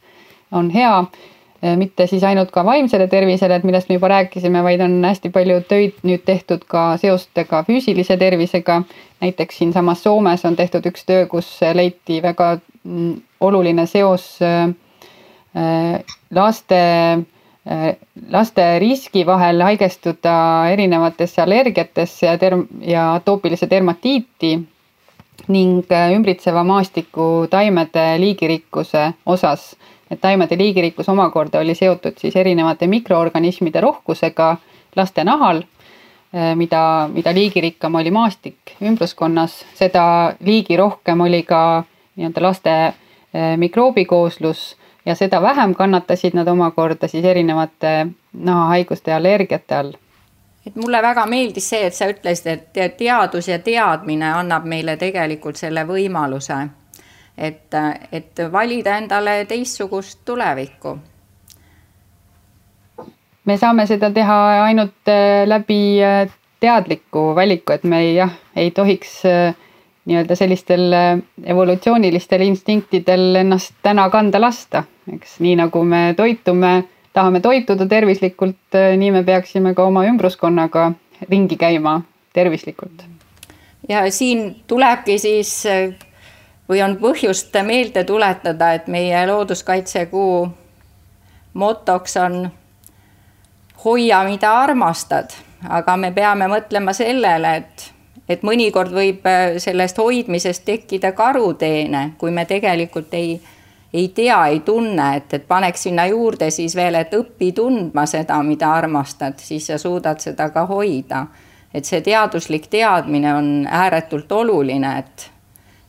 on hea Äh, mitte siis ainult ka vaimsele tervisele, et millest me juba rääkisime, vaid on hästi palju töid nüüd tehtud ka seostega füüsilise tervisega. näiteks siinsamas Soomes on tehtud üks töö, kus leiti väga mm, oluline seos äh, äh, laste, laste riski vahel haigestuda erinevatesse allergiatesse ja term- ja atoopilise dermatiiti ning ümbritseva maastiku taimede liigirikkuse osas et taimede liigirikkus omakorda oli seotud siis erinevate mikroorganismide rohkusega laste nahal, eh, mida, mida liigirikkam oli maastik ümbruskonnas, seda liigirohkem oli ka nii-öelda laste eh, mikroobikooslus ja seda vähem kannatasid nad omakorda siis erinevate nahahaiguste ja allergiate all. Et mulle väga meeldis see, et sa ütlesid, et teadus ja teadmine annab meile tegelikult selle võimaluse et, et valida endale teistsugust tulevikku. me saame seda teha ainult äh, läbi äh, teadliku valiku, et me ei, jah, ei tohiks äh, nii-öelda sellistel evolutsioonilistel instinktidel ennast täna kanda lasta, eks nii nagu me toitume, tahame toituda tervislikult, nii me peaksime ka oma ümbruskonnaga ringi käima tervislikult. ja siin tulebki siis või on põhjust meelde tuletada, et meie looduskaitsekuu motoks on hoia, mida armastad, aga me peame mõtlema sellele, et, et mõnikord võib äh, sellest hoidmisest tekkida karuteene, kui me tegelikult ei, ei tea, ei tunne, et, et paneks sinna juurde siis veel, et õpi tundma seda, mida armastad, siis sa suudad seda ka hoida. et see teaduslik teadmine on ääretult oluline, et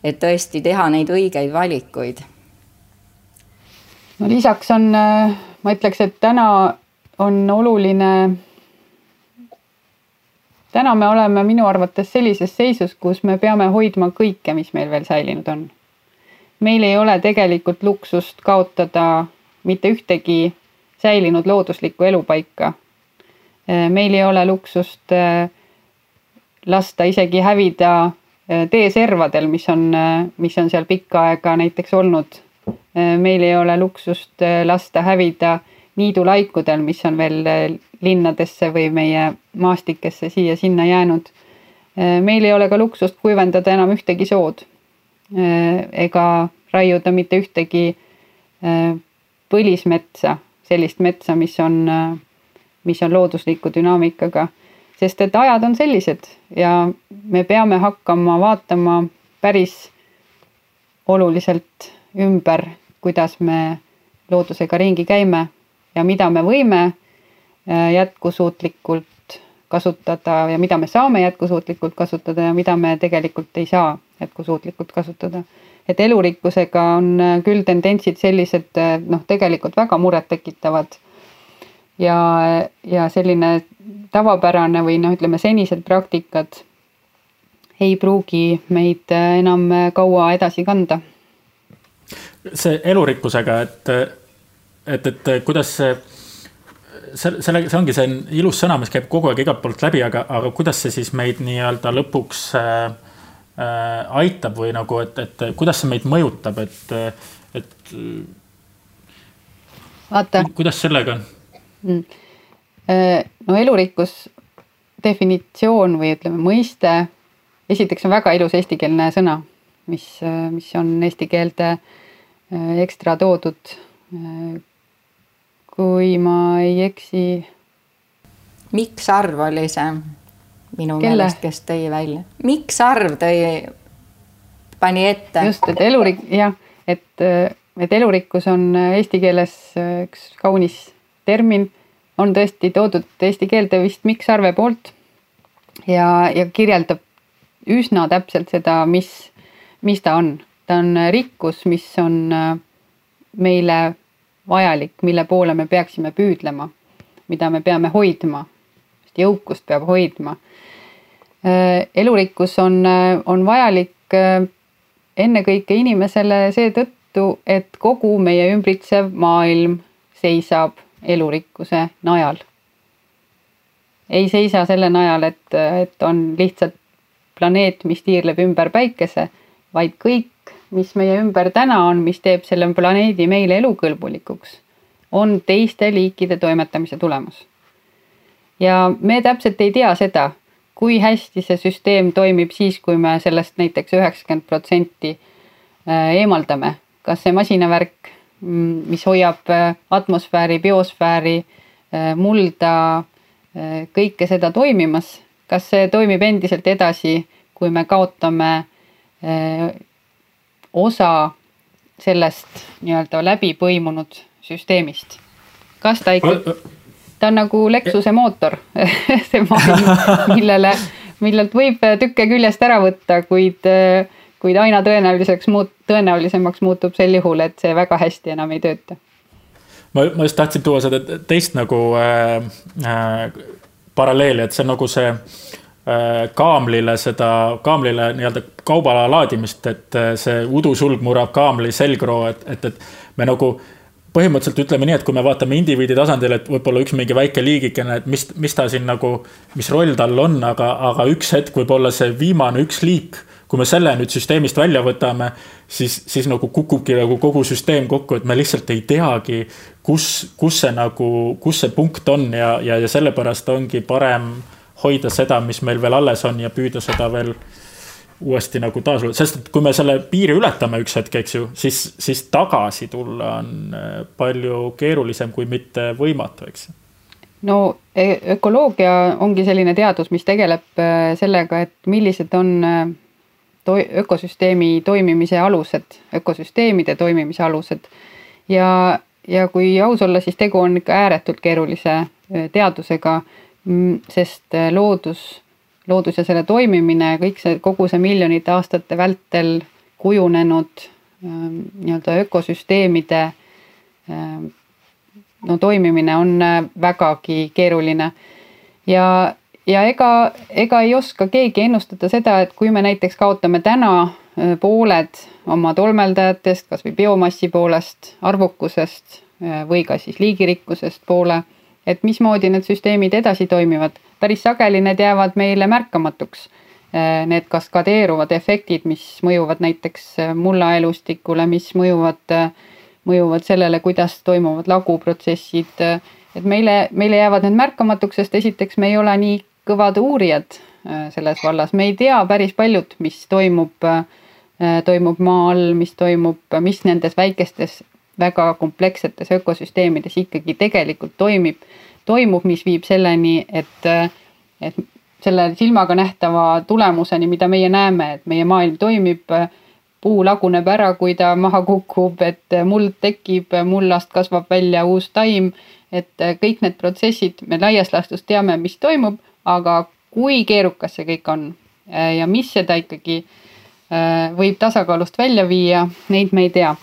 et tõesti teha neid õigeid valikuid. no lisaks on, äh, ma ütleks, et täna on oluline. täna me oleme minu arvates sellises seisus, kus me peame hoidma kõike, mis meil veel säilinud on. meil ei ole tegelikult luksust kaotada mitte ühtegi säilinud looduslikku elupaika. Äh, meil ei ole luksust äh, lasta isegi hävida teeservadel, mis on, mis on seal pikka aega näiteks olnud. Meil ei ole luksust lasta hävida niidulaikudel, mis on veel linnadesse või meie maastikesse siia-sinna jäänud. meil ei ole ka luksust kuivendada enam ühtegi sood ega raiuda mitte ühtegi põlismetsa, sellist metsa, mis on, mis on loodusliku dünaamikaga sest et ajad on sellised ja me peame hakkama vaatama päris oluliselt ümber, kuidas me loodusega ringi käime ja mida me võime jätkusuutlikult kasutada ja mida me saame jätkusuutlikult kasutada ja mida me tegelikult ei saa jätkusuutlikult kasutada. et elurikkusega on äh, küll tendentsid sellised äh, noh, tegelikult väga murettekitavad. Ja, ja selline tavapärane või noh, ütleme senised praktikad ei pruugi meid äh, enam kaua edasi kanda. see elurikkusega, et, et, et kuidas see see, selle, see ongi see ilus sõna, mis käib kogu aeg igalt poolt läbi, aga, aga kuidas see siis meid nii-öelda lõpuks äh, äh, aitab või nagu, et, et kuidas see meid mõjutab, et, et. vaata. kuidas sellega on? Äh, no elurikkus, definitsioon või ütleme, mõiste, esiteks on väga ilus eestikeelne sõna, mis, mis on eesti keelde äh, ekstra toodud äh, kui ma ei eksi. miks arv oli see minu Kelle? meelest, kes tõi välja, miks arv tõi, pani ette. just, et elurik-, jah, et, et elurikkus on eesti keeles üks kaunis termin, on tõesti toodud eesti keelde vist miksarve poolt ja, ja kirjeldab üsna täpselt seda, mis, mis ta on. ta on rikkus, mis on meile vajalik, mille poole me peaksime püüdlema, mida me peame hoidma, jõukust peab hoidma. Äh, elurikkus on, äh, on vajalik äh, ennekõike inimesele seetõttu, et kogu meie ümbritsev maailm seisab elurikkuse najal. ei seisa selle najal, et, et on lihtsalt planeet, mis tiirleb ümber päikese, vaid kõik mis meie ümber täna on, mis teeb selle planeedi meile elukõlbulikuks, on teiste liikide toimetamise tulemus. ja me täpselt ei tea seda, kui hästi see süsteem toimib siis, kui me sellest näiteks üheksakümmend protsenti äh, eemaldame. kas see masinavärk, mis hoiab äh, atmosfääri, biosfääri, äh, mulda, kõike seda toimimas, kas see toimib endiselt edasi, kui me kaotame osa sellest nii-öelda läbi põimunud süsteemist. kas ta ikka, ta on nagu Lexuse mootor. See maailm, millele, millelt võib tükke küljest ära võtta, kuid, kuid aina tõenäoliseks muut-, tõenäolisemaks muutub sel juhul, et see väga hästi enam ei tööta. ma, ma just tahtsin tuua seda teist nagu äh, äh, paralleeli, et see on nagu see äh, kaamlile seda, kaamlile nii-öelda kaubala laadimist, et äh, see udusulg murrab kaamli selgroo, et, et, et me nagu põhimõtteliselt ütleme nii, et kui me vaatame indiviidi tasandil, et võib-olla üks mingi väike liigikene, et mis, mis ta siin nagu, mis roll tal on, aga, aga üks hetk võib olla see viimane üks liik. Kui me selle nüüd süsteemist välja võtame, siis, siis nagu kukubki nagu kogu süsteem kokku, et me lihtsalt ei teagi, kus, kus see nagu, kus see punkt on ja, ja, ja sellepärast ongi parem hoida seda, mis meil veel alles on ja püüda seda veel uuesti nagu taas, sest et kui me selle piiri ületame üks hetk, eks ju, siis, siis tagasi tulla on äh, palju keerulisem, kui mitte võimatu, eks no e-, ökoloogia ongi selline teadus, mis tegeleb äh, sellega, et millised on äh, to ökosüsteemi toimimise alused, ökosüsteemide toimimise alused. ja, ja kui aus olla, siis tegu on ikka ääretult keerulise teadusega Mm, sest loodus, loodus ja selle toimimine, kõik see, kogu see miljonite aastate vältel kujunenud nii-öelda ökosüsteemide no toimimine on vägagi keeruline. ja, ja ega, ega ei oska keegi ennustada seda, et kui me näiteks kaotame täna äh, pooled oma tolmeldajatest, kasvõi biomassi poolest, arvukusest või ka siis liigirikkusest poole et mismoodi need süsteemid edasi toimivad. päris sageli need jäävad meile märkamatuks. Äh, need kaskadeeruvad efektid, mis mõjuvad näiteks äh, mullaelustikule, mis mõjuvad, äh, mõjuvad sellele, kuidas toimuvad laguprotsessid. et meile, meile jäävad need märkamatuks, sest esiteks me ei ole nii kõvad uurijad selles vallas, me ei tea päris paljut, mis toimub, toimub maa all, mis toimub, mis nendes väikestes väga komplekssetes ökosüsteemides ikkagi tegelikult toimib, toimub, mis viib selleni, et, et selle silmaga nähtava tulemuseni, mida meie näeme, et meie maailm toimib, puu laguneb ära, kui ta maha kukub, et muld tekib, mullast kasvab välja uus taim. et kõik need protsessid me laias laastus teame, mis toimub, aga kui keerukas see kõik on ja mis seda ikkagi äh, võib tasakaalust välja viia, neid me ei tea.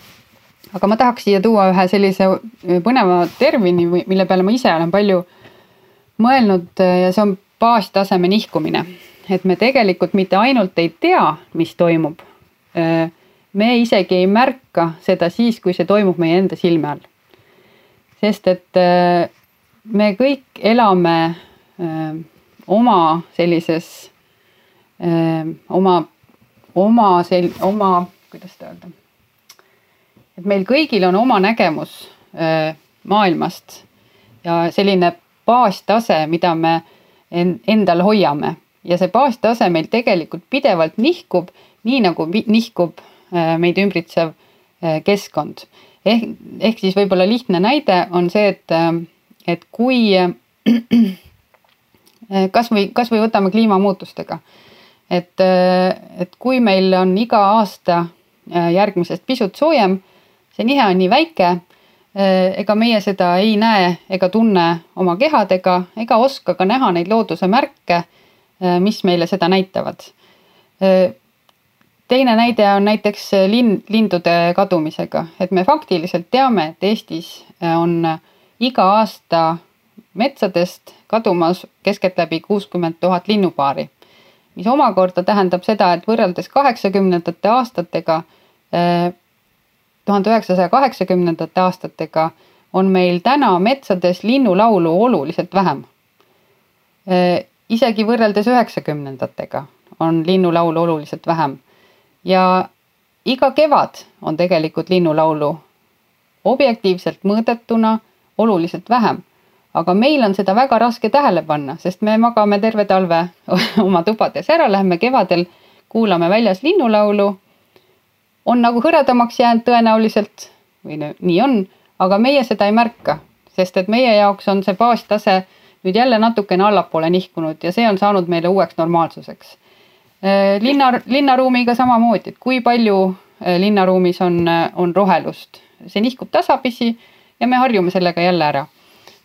aga ma tahaks siia tuua ühe sellise põneva termini, mille peale ma ise olen palju mõelnud ja see on baastaseme nihkumine. et me tegelikult mitte ainult ei tea, mis toimub Äh, me isegi ei märka seda siis, kui see toimub meie enda silme all. sest et äh, me kõik elame äh, oma sellises, oma, oma sel-, oma, kuidas seda öelda. et meil kõigil on oma nägemus maailmast ja selline baastase, mida me endal hoiame ja see baastase meil tegelikult pidevalt nihkub nii nagu nihkub äh, meid ümbritsev äh, keskkond. ehk, ehk siis võib-olla lihtne näide on see, et, äh, et kui kasvõi, kasvõi võtame kliimamuutustega. et, et kui meil on iga aasta järgmisest pisut soojem, see nihe on nii väike, ega meie seda ei näe ega tunne oma kehadega ega oska ka näha neid looduse märke, mis meile seda näitavad teine näide on näiteks linn, lindude kadumisega, et me faktiliselt teame, et Eestis on iga aasta metsadest kadumas keskeltläbi kuuskümmend tuhat linnupaari. mis omakorda tähendab seda, et võrreldes kaheksakümnendate aastatega, äh, tuhande üheksasaja kaheksakümnendate aastatega on meil täna metsades linnulaulu oluliselt vähem. isegi võrreldes üheksakümnendatega on linnulaulu oluliselt vähem ja iga kevad on tegelikult linnulaulu objektiivselt mõõdetuna oluliselt vähem. Aga meil on seda väga raske tähele panna, sest me magame terve talve oma tubades ära, lähme kevadel, kuulame väljas linnulaulu. on nagu hõredamaks jäänud tõenäoliselt või nii on, aga meie seda ei märka, sest et meie jaoks on see baastase nüüd jälle natukene allapoole nihkunud ja see on saanud meile uueks normaalsuseks Äh, linna, linnaruumiga samamoodi, et kui palju äh, linnaruumis on, äh, on rohelust, see nihkub tasapisi ja me harjume sellega jälle ära.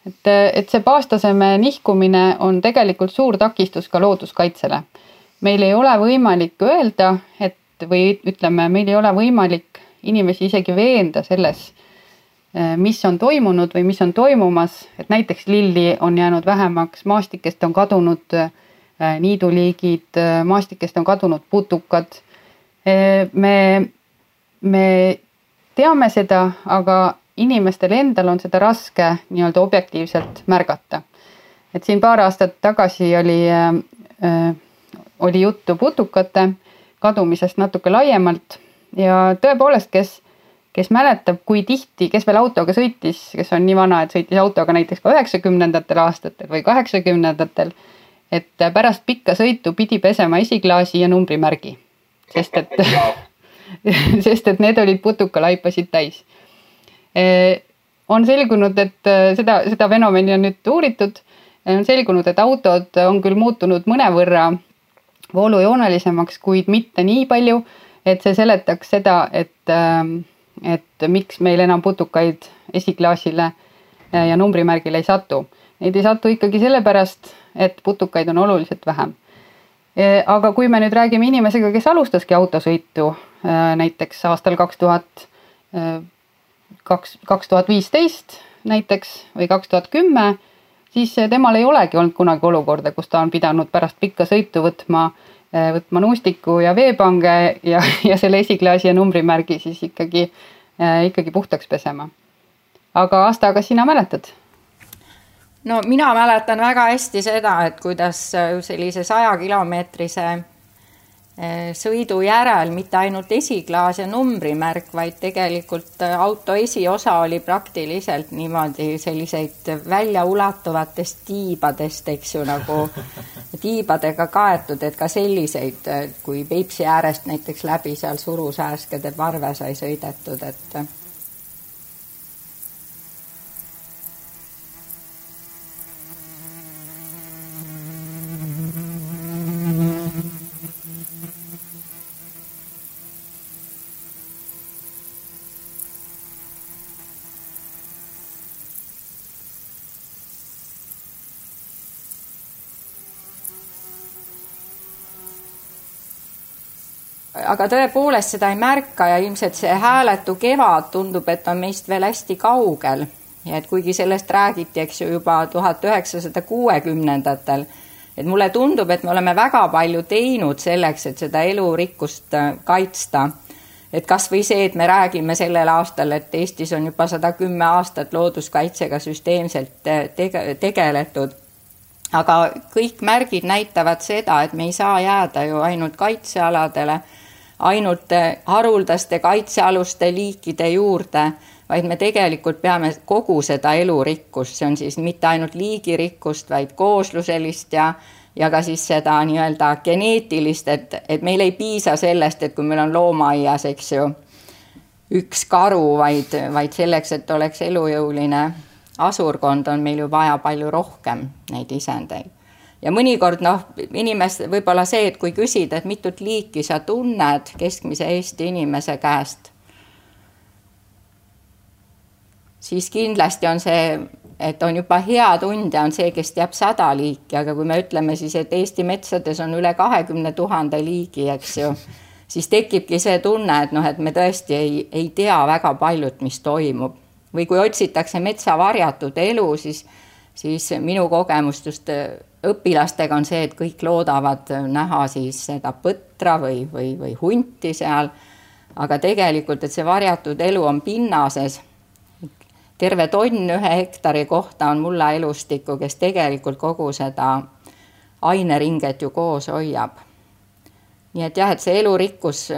Et, et see baastaseme nihkumine on tegelikult suur takistus ka looduskaitsele. meil ei ole võimalik öelda, et või ütleme, meil ei ole võimalik inimesi isegi veenda selles, mis on toimunud või mis on toimumas, et näiteks lilli on jäänud vähemaks, maastikest on kadunud Äh, niiduliigid, äh, maastikest on kadunud putukad. Me, me teame seda, aga inimestel endal on seda raske nii-öelda objektiivselt märgata. et siin paar aastat tagasi oli äh,, oli juttu putukate kadumisest natuke laiemalt ja tõepoolest, kes, kes mäletab, kui tihti, kes veel autoga sõitis, kes on nii vana, et sõitis autoga näiteks ka üheksakümnendatel aastatel või kaheksakümnendatel et pärast pikka sõitu pidi pesema esiklaasi ja numbrimärgi, sest et sest et need olid putukalaipasid täis. On selgunud, et seda, seda fenomeni on nüüd uuritud, on selgunud, et autod on küll muutunud mõnevõrra voolujoonelisemaks, kuid mitte nii palju, et see seletaks seda, et, et miks meil enam putukaid esiklaasile ja numbrimärgile ei satu. Neid ei satu ikkagi sellepärast, et putukaid on oluliselt vähem. E, aga kui me nüüd räägime inimesega, kes alustaski autosõitu näiteks aastal kaks tuhat, kaks, kaks tuhat viisteist näiteks või kaks tuhat kümme, siis temal ei olegi olnud kunagi olukorda, kus ta on pidanud pärast pikka sõitu võtma, võtma nuustiku ja veepange ja, ja selle esiklaasi ja numbrimärgi siis ikkagi, ikkagi puhtaks pesema. aga Asta, kas sina mäletad? no mina mäletan väga hästi seda, et kuidas äh, sellise sajakilomeetrise äh, sõidu järel mitte ainult esiklaas ja numbrimärk, vaid tegelikult äh, auto esiosa oli praktiliselt niimoodi selliseid väljaulatuvatest tiibadest, eks ju, nagu tiibadega kaetud, et ka selliseid, kui Peipsi äärest näiteks läbi seal Surusääskede parve sai sõidetud, et aga tõepoolest seda ei märka ja ilmselt see hääletu kevad tundub, et on meist veel hästi kaugel. ja et kuigi sellest räägiti, eks ju, juba tuhat üheksasada kuuekümnendatel, et mulle tundub, et me oleme väga palju teinud selleks, et seda elurikkust äh, kaitsta. et kas või see, et me räägime sellel aastal, et Eestis on juba sada kümme aastat looduskaitsega süsteemselt äh, tege-, tegeletud aga kõik märgid näitavad seda, et me ei saa jääda ju ainult kaitsealadele ainult eh, haruldaste kaitsealuste liikide juurde, vaid me tegelikult peame kogu seda elurikkust, see on siis mitte ainult liigirikkust, vaid koosluselist ja ja ka siis seda nii-öelda geneetilist, et, et meil ei piisa sellest, et kui meil on loomaaias, eks ju, üks karu, vaid, vaid selleks, et oleks elujõuline asurkond, on meil ju vaja palju rohkem neid isendeid ja mõnikord noh, inimest võib-olla see, et kui küsida, et mitut liiki sa tunned keskmise Eesti inimese käest, siis kindlasti on see, et on juba hea tundja, on see, kes teab sada liiki, aga kui me ütleme siis, et Eesti metsades on üle kahekümne tuhande liigi, eks ju, siis tekibki see tunne, et noh, et me tõesti ei, ei tea väga paljut, mis toimub. või kui otsitakse metsa varjatud elu, siis, siis minu kogemust just õpilastega on see, et kõik loodavad näha siis seda põtra või, või, või hunti seal. aga tegelikult, et see varjatud elu on pinnases. terve tonn ühe hektari kohta on mulla elustikku, kes tegelikult kogu seda aineringet ju koos hoiab. nii et jah, et see elurikkus,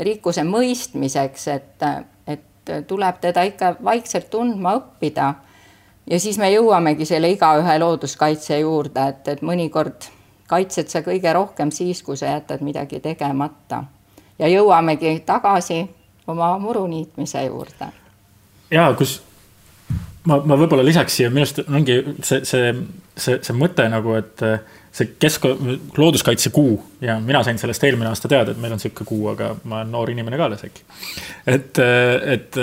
rikkuse mõistmiseks, et, et tuleb teda ikka vaikselt tundma õppida ja siis me jõuamegi selle igaühe looduskaitse juurde, et, et mõnikord kaitsed sa kõige rohkem siis, kui sa jätad midagi tegemata. ja jõuamegi tagasi oma muru niitmise juurde. ja kus ma, ma võib-olla lisaks siia, minu arust ongi see, see, see, see mõte nagu, et see kesk-, looduskaitsekuu ja mina sain sellest eelmine aasta teada, et meil on sihuke kuu, aga ma olen noor inimene ka alles äkki. et, et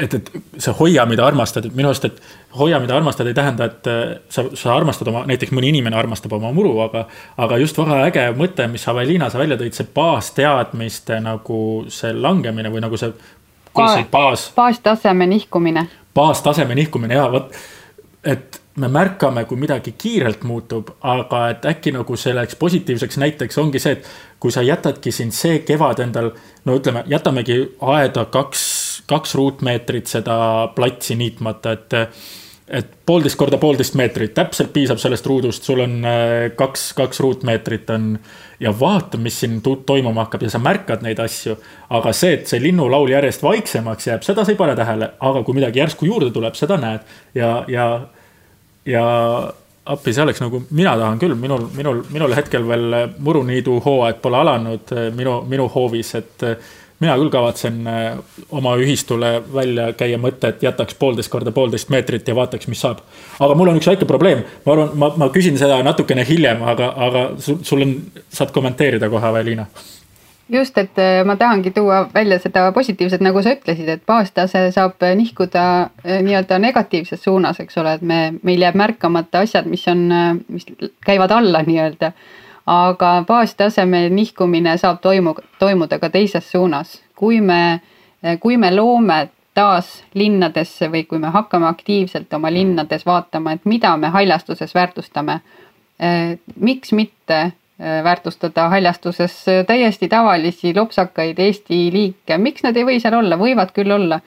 et, et see hoia, mida armastad, et minu arust, et hoia, mida armastad, ei tähenda, et äh, sa, sa armastad oma, näiteks mõni inimene armastab oma muru, aga, aga just väga äge mõte, mis Aveliina, sa välja tõid, see baasteadmiste nagu see langemine või nagu see, kuidas see baas. baastaseme nihkumine. baastaseme nihkumine ja vot, et me märkame, kui midagi kiirelt muutub, aga et äkki nagu selleks positiivseks näiteks ongi see, et kui sa jätadki siin see kevad endal, no ütleme, jätamegi aeda kaks kaks ruutmeetrit seda platsi niitmata, et et poolteist korda poolteist meetrit, täpselt piisab sellest ruudust, sul on äh, kaks, kaks ruutmeetrit on ja vaata, mis siin toimuma hakkab ja sa märkad neid asju. aga see, et see linnulaul järjest vaiksemaks jääb, seda sa ei pane tähele, aga kui midagi järsku juurde tuleb, seda näed ja, ja, ja appi, see oleks nagu, mina tahan küll, minul, minul, minul hetkel veel muruniidu hooaeg pole alanud minu, minu hoovis, et mina küll kavatsen äh, oma ühistule välja käia mõtte, et jätaks poolteist korda poolteist meetrit ja vaataks, mis saab. aga mul on üks väike probleem, ma arvan, ma, ma küsin seda natukene hiljem, aga, aga sul, sul on, saad kommenteerida kohe, Aveliina just, et äh, ma tahangi tuua välja seda positiivset, nagu sa ütlesid, et baastase saab nihkuda äh, nii-öelda negatiivses suunas, eks ole, et me, meil jääb märkamata asjad, mis on, mis käivad alla nii-öelda aga baastaseme nihkumine saab toimu, toimuda ka teises suunas. kui me, kui me loome taas linnadesse või kui me hakkame aktiivselt oma linnades vaatama, et mida me haljastuses väärtustame. Eh, miks mitte eh, väärtustada haljastuses täiesti tavalisi lopsakaid Eesti liike, miks nad ei või seal olla, võivad küll olla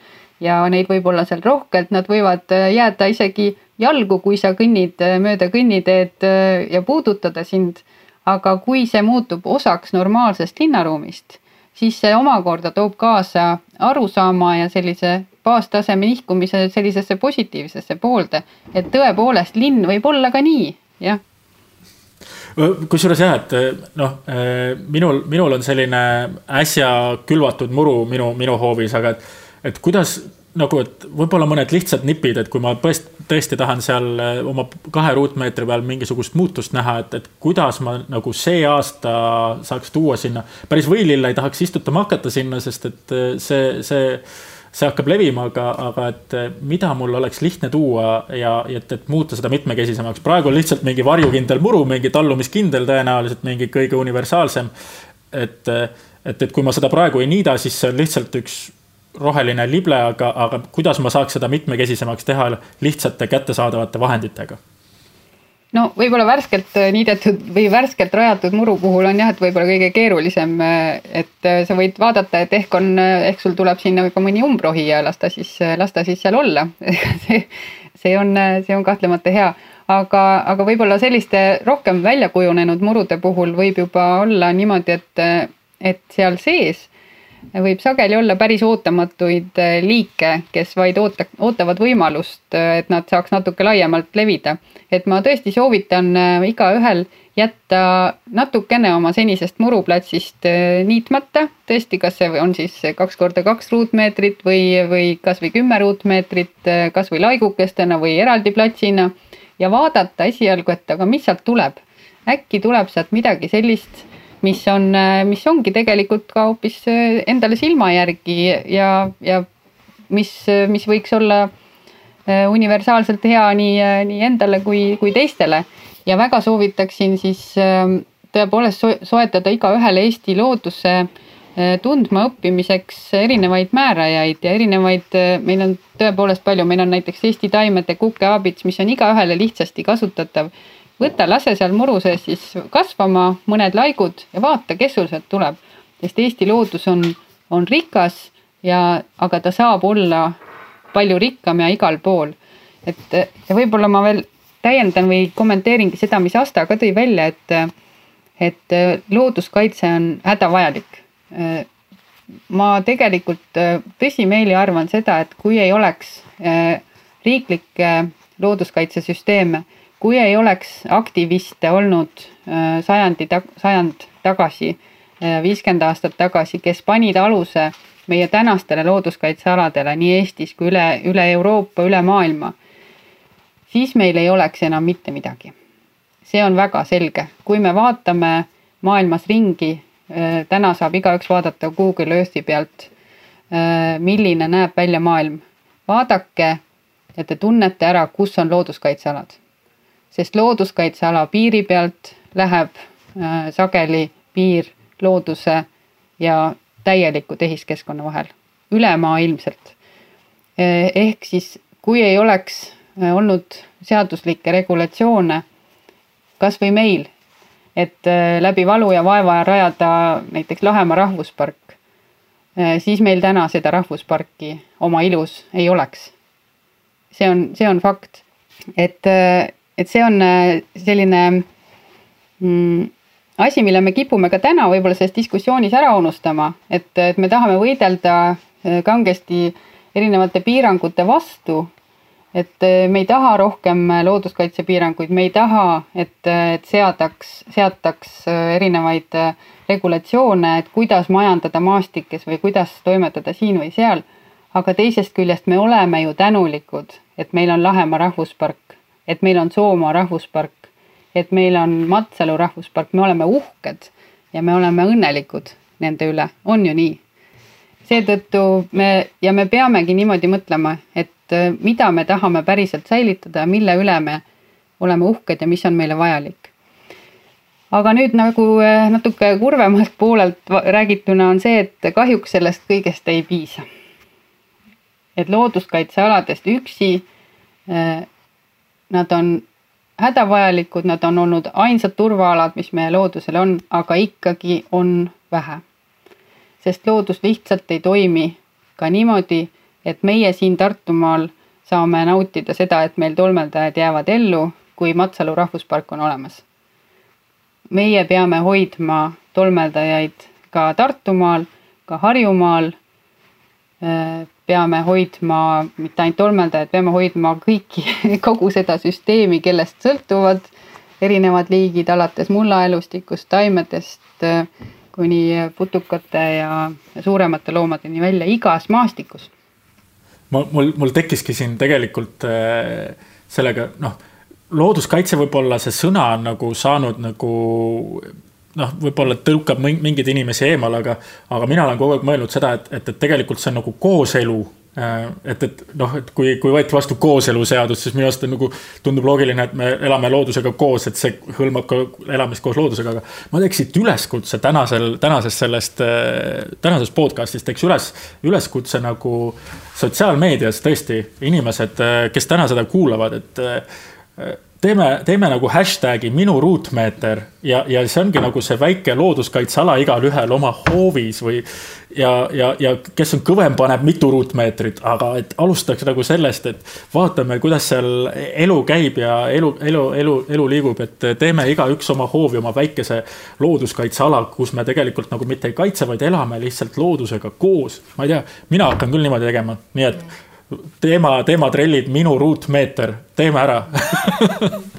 ja neid võib olla seal rohkelt, nad võivad eh, jääda isegi jalgu, kui sa kõnnid mööda kõnniteed ja puudutada sind aga kui see muutub osaks normaalsest linnaruumist, siis see omakorda toob kaasa arusaama ja sellise baastaseme nihkumise sellisesse positiivsesse poolde, et tõepoolest linn võib olla ka nii, jah. Kusjuures jah, et noh, minul, minul on selline äsja külvatud muru minu, minu hoovis, aga et, et kuidas nagu, et võib-olla mõned lihtsad nipid, et kui ma tõesti, tõesti tahan seal äh, oma kahe ruutmeetri peal mingisugust muutust näha, et, et kuidas ma nagu see aasta saaks tuua sinna. päris võilille ei tahaks istutama hakata sinna, sest et äh, see, see, see hakkab levima, aga, aga et äh, mida mul oleks lihtne tuua ja, ja et, et muuta seda mitmekesisemaks. praegu on lihtsalt mingi varjukindel muru, mingi tallumiskindel tõenäoliselt mingi kõige universaalsem. et et, et kui ma seda praegu ei niida, siis see on lihtsalt üks roheline lible, aga, aga kuidas ma saaks seda mitmekesisemaks teha lihtsate kättesaadavate vahenditega? No võib-olla värskelt äh, niidetud või värskelt rajatud muru puhul on jah, et võib-olla kõige keerulisem, äh, et äh, sa võid vaadata, et ehk on, ehk sul tuleb sinna ka mõni umbrohi ja las ta siis, las ta siis seal olla. See, see on, see on kahtlemata hea, aga, aga võib-olla selliste rohkem välja kujunenud murude puhul võib juba olla niimoodi, et, et seal sees võib sageli olla päris ootamatuid äh, liike, kes vaid oota, ootavad võimalust, äh, et nad saaks natuke laiemalt levida. et ma tõesti soovitan äh, igaühel jätta natukene oma senisest muruplatsist niitmata, tõesti, kas see on siis kaks korda kaks ruutmeetrit või, või kasvõi kümme ruutmeetrit, kasvõi laigukestena või eraldi platsina ja vaadata esialgu, et aga mis sealt tuleb. äkki tuleb sealt midagi sellist mis on, mis ongi tegelikult ka hoopis äh, endale silma järgi ja, ja mis, mis võiks olla äh, universaalselt hea nii, nii endale kui, kui teistele. ja väga soovitaksin siis ähm, tõepoolest soetada igaühele Eesti looduse tundma õppimiseks erinevaid määrajaid ja erinevaid, meil on tõepoolest palju, meil on näiteks Eesti taimede kukeaabits, mis on igaühele lihtsasti kasutatav võta, lase seal muru sees siis kasvama mõned laigud ja vaata, kes sul sealt tuleb. sest Eesti loodus on, on rikas ja, aga ta saab olla palju rikkam ja igal pool. et ja võib-olla ma veel täiendan või kommenteeringi seda, mis Asta ka tõi välja, et, et looduskaitse on hädavajalik. ma tegelikult tõsimeeli arvan seda, et kui ei oleks riiklikke looduskaitsesüsteeme kui ei oleks aktiviste olnud äh, sajandi, sajand tagasi, äh, viiskümmend aastat tagasi, kes panid aluse meie tänastele looduskaitsealadele nii Eestis kui üle, üle Euroopa, üle maailma, siis meil ei oleks enam mitte midagi. see on väga selge, kui me vaatame maailmas ringi, äh, täna saab igaüks vaadata Google Earthi pealt, milline näeb välja maailm. vaadake ja te tunnete ära, kus on looduskaitsealad sest looduskaitseala piiri pealt läheb äh, sageli piir looduse ja täieliku tehiskeskkonna vahel, ülemaailmselt. Äh, ehk siis, kui ei oleks äh, olnud seaduslikke regulatsioone, kas või meil, et läbi valu ja vaeva rajada näiteks Lahemaa rahvuspark, siis meil täna seda rahvusparki oma ilus ei oleks. see on, see on fakt, et et see on äh, selline mm, asi, mille me kipume ka täna võib-olla selles diskussioonis ära unustama, et, et me tahame võidelda äh, kangesti erinevate piirangute vastu. et äh, me ei taha rohkem looduskaitsepiiranguid, me ei taha, et, et seadaks, seataks erinevaid regulatsioone, et kuidas majandada maastikes või kuidas toimetada siin või seal. aga teisest küljest me oleme ju tänulikud, et meil on Lahemaa rahvuspark et meil on Soomaa rahvuspark, et meil on Matsalu rahvuspark, me oleme uhked ja me oleme õnnelikud nende üle, on ju nii? seetõttu me ja me peamegi niimoodi mõtlema, et äh, mida me tahame päriselt säilitada mille üle me oleme uhked ja mis on meile vajalik. aga nüüd nagu äh, natuke kurvemalt poolelt räägituna on see, et kahjuks sellest kõigest ei piisa. et looduskaitsealadest üksi äh, Nad on hädavajalikud, nad on olnud ainsad turvaalad, mis meie loodusel on, aga ikkagi on vähe. sest loodus lihtsalt ei toimi ka niimoodi, et meie siin Tartumaal saame nautida seda, et meil tolmeldajad jäävad ellu, kui Matsalu rahvuspark on olemas. meie peame hoidma tolmeldajaid ka Tartumaal, ka Harjumaal peame hoidma mitte ainult tolmeldajad, peame hoidma kõiki, kogu seda süsteemi, kellest sõltuvad erinevad liigid, alates mullaelustikust, taimedest kuni putukate ja suuremate loomadeni välja igas maastikus. ma, mul, mul tekkiski siin tegelikult äh, sellega, noh, looduskaitse võib-olla see sõna on nagu saanud nagu noh, võib-olla tõukab mingeid inimesi eemale, aga, aga mina olen kogu aeg mõelnud seda, et, et, et tegelikult see on nagu kooselu Äh, et, et noh, et kui, kui võeti vastu kooseluseadus, siis minu arust on nagu tundub loogiline, et me elame loodusega koos, et see hõlmab ka elamist koos loodusega, aga ma teeks siit üleskutse tänasel, tänasest sellest, äh, tänasest podcast'ist teeks üles, üleskutse nagu sotsiaalmeedias tõesti inimesed, äh, kes täna seda kuulavad, et teeme, teeme nagu hashtag'i minu ruutmeeter ja, ja see ongi nagu see väike looduskaitseala igalühel oma hoovis või. ja, ja, ja kes on kõvem, paneb mitu ruutmeetrit, aga et alustaks nagu sellest, et vaatame, kuidas seal elu käib ja elu, elu, elu, elu liigub, et teeme igaüks oma hoovi, oma väikese looduskaitseala, kus me tegelikult nagu mitte ei kaitse, vaid elame lihtsalt loodusega koos. ma ei tea, mina hakkan küll niimoodi tegema, nii et teema, teematrellid, minu ruutmeeter, teeme ära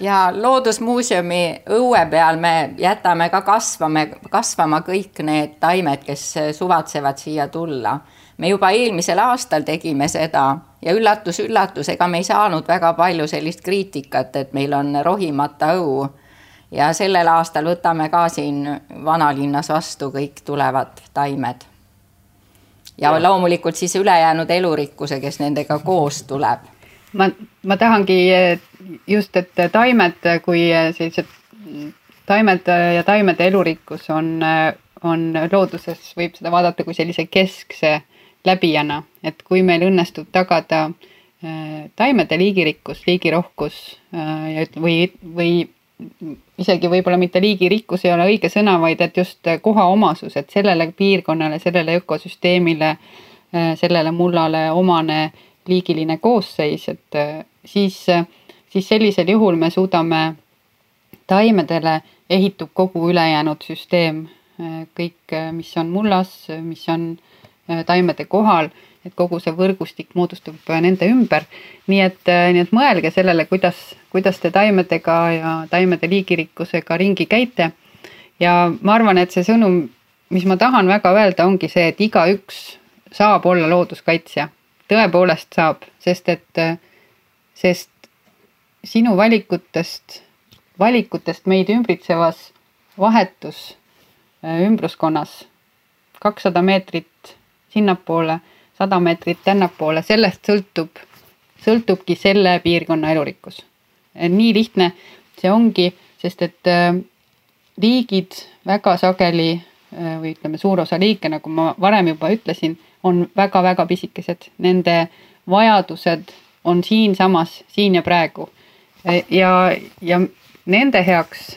ja Loodusmuuseumi õue peal me jätame ka kasvame, kasvama kõik need taimed, kes suvatsevad siia tulla. me juba eelmisel aastal tegime seda ja üllatus-üllatus, ega me ei saanud väga palju sellist kriitikat, et meil on rohimata õu. ja sellel aastal võtame ka siin vanalinnas vastu kõik tulevad taimed ja, ja loomulikult siis ülejäänud elurikkuse, kes nendega koos tuleb. ma, ma tahangi just, et taimed kui sellised taimed ja taimede elurikkus on, on looduses, võib seda vaadata kui sellise keskse läbijana, et kui meil õnnestub tagada taimede liigirikkus, liigirohkus äh, või, või isegi võib-olla mitte liigirikkus ei ole õige sõna, vaid et just kohaomasus, et sellele piirkonnale, sellele ökosüsteemile, sellele mullale omane liigiline koosseis, et siis, siis sellisel juhul me suudame taimedele ehitub kogu ülejäänud süsteem, kõik, mis on mullas, mis on taimede kohal et kogu see võrgustik moodustub äh, nende ümber. nii et, äh, nii et mõelge sellele, kuidas, kuidas te taimedega ja taimede liigirikkusega ringi käite. ja ma arvan, et see sõnum, mis ma tahan väga öelda, ongi see, et igaüks saab olla looduskaitsja, tõepoolest saab, sest et, äh, sest sinu valikutest, valikutest meid ümbritsevas vahetus ümbruskonnas kakssada meetrit sinnapoole sada meetrit tännapoole, sellest sõltub, sõltubki selle piirkonna elurikkus. nii lihtne see ongi, sest et äh, liigid väga sageli äh, või ütleme, suur osa liike, nagu ma varem juba ütlesin, on väga-väga pisikesed, nende vajadused on siinsamas, siin ja praegu. ja, ja nende heaks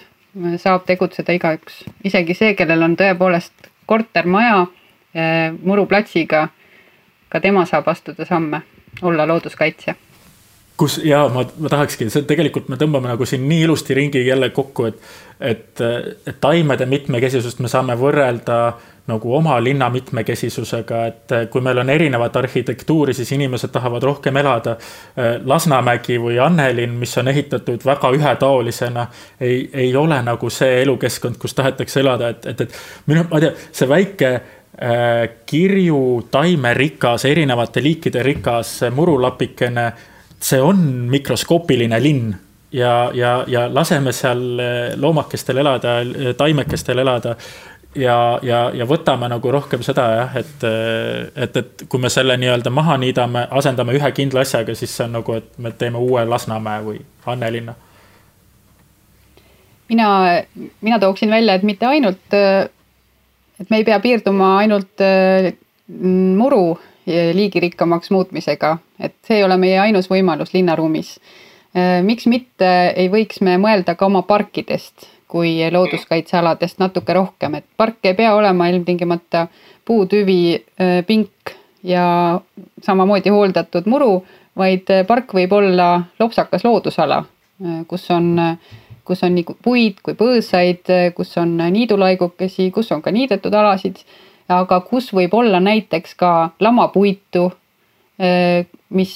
saab tegutseda igaüks, isegi see, kellel on tõepoolest kortermaja muruplatsiga ka tema saab astuda samme, olla looduskaitsja kus ja ma, ma tahakski, see tegelikult me tõmbame nagu siin nii ilusti ringi jälle kokku, et, et, et taimede mitmekesisust me saame võrrelda nagu oma linna mitmekesisusega, et kui meil on erinevat arhitektuuri, siis inimesed tahavad rohkem elada. Lasnamägi või Annelinn, mis on ehitatud väga ühetaolisena, ei, ei ole nagu see elukeskkond, kus tahetakse elada, et, et, et minu, ma ei tea, see väike kirju, taimerikas, erinevate liikide rikas murulapikene. see on mikroskoopiline linn ja, ja, ja laseme seal äh, loomakestel elada, taimekestel elada. ja, ja, ja võtame nagu rohkem seda jah, et, äh, et, et kui me selle nii-öelda maha niidame, asendame ühe kindla asjaga, siis see on nagu, et me teeme uue Lasnamäe või Annelinna mina, mina tooksin välja, et mitte ainult et me ei pea piirduma ainult äh, muru liigirikkamaks muutmisega, et see ei ole meie ainus võimalus linnaruumis. Äh, miks mitte ei võiks me mõelda ka oma parkidest kui looduskaitsealadest natuke rohkem, et park ei pea olema ilmtingimata puutüvi, äh, pink ja samamoodi hooldatud muru, vaid park võib olla lopsakas loodusala, kus on kus on nii puid kui põõsaid, kus on niidulaigukesi, kus on ka niidetud alasid, aga kus võib olla näiteks ka lamapuitu, mis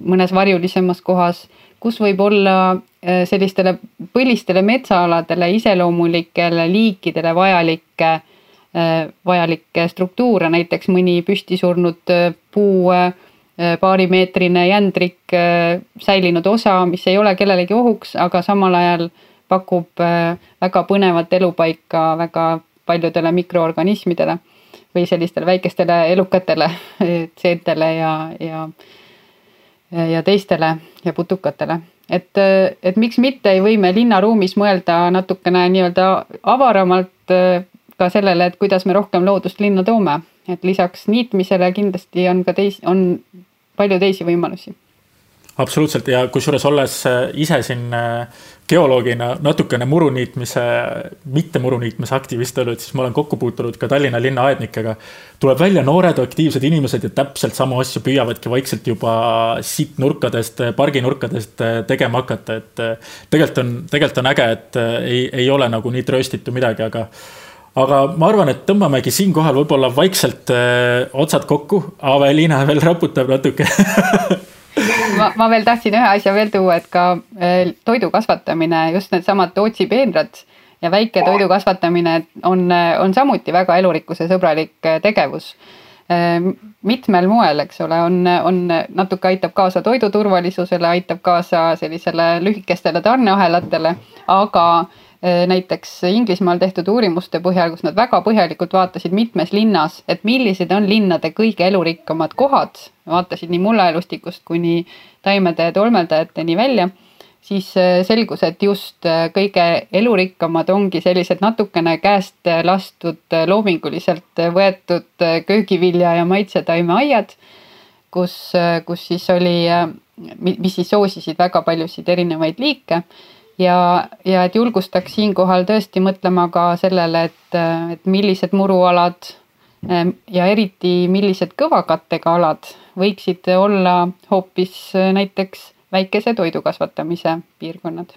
mõnes varjulisemas kohas, kus võib olla eh, sellistele põlistele metsaaladele iseloomulikele liikidele vajalikke, eh, vajalikke struktuure, näiteks mõni püsti surnud eh, puu, paarimeetrine jändrik, säilinud osa, mis ei ole kellelegi ohuks, aga samal ajal pakub äh, väga põnevat elupaika väga paljudele mikroorganismidele. või sellistele väikestele elukatele, seentele ja, ja ja teistele ja putukatele. et, et miks mitte ei või me linnaruumis mõelda natukene nii-öelda avaramalt ka sellele, et kuidas me rohkem loodust linna toome, et lisaks niitmisele kindlasti on ka teisi, on palju teisi võimalusi absoluutselt ja kusjuures olles äh, ise siin äh, geoloogina natukene muruniitmise, mitte muruniitmise aktivist olnud, siis ma olen kokku puutunud ka Tallinna linna aednikega. tuleb välja noored aktiivsed inimesed ja täpselt samu asju püüavadki vaikselt juba siit nurkadest, parginurkadest äh, tegema hakata, et tegelikult on, tegelikult on äge, et ei, ei ole nagu nii trööstitu midagi, aga aga ma arvan, et tõmbamegi siinkohal võib-olla vaikselt öö, otsad kokku. Aveliina veel raputab natuke ma, ma veel tahtsin ühe asja veel tuua, et ka eh, toidu kasvatamine, just needsamad Tootsi peenrad ja väike toidu kasvatamine on, on samuti väga elurikkuse sõbralik eh, tegevus. Eh, mitmel moel, eks ole, on, on natuke aitab kaasa toidu turvalisusele, aitab kaasa sellisele lühikestele tarneahelatele, aga näiteks Inglismaal tehtud uurimuste põhjal, kus nad väga põhjalikult vaatasid mitmes linnas, et millised on linnade kõige elurikkamad kohad, vaatasid nii mullaelustikust kuni taimede ja tolmeldajateni välja, siis äh, selgus, et just äh, kõige elurikkamad ongi sellised natukene käest lastud, loominguliselt võetud köögivilja ja maitsetaimeaiad, kus, kus siis oli, mis siis soosisid väga paljusid erinevaid liike ja, ja et julgustaks siinkohal tõesti mõtlema ka sellele, et, et millised murualad ähm, ja eriti millised kõvakattega alad võiksid olla hoopis äh, näiteks väikese toidu kasvatamise piirkonnad.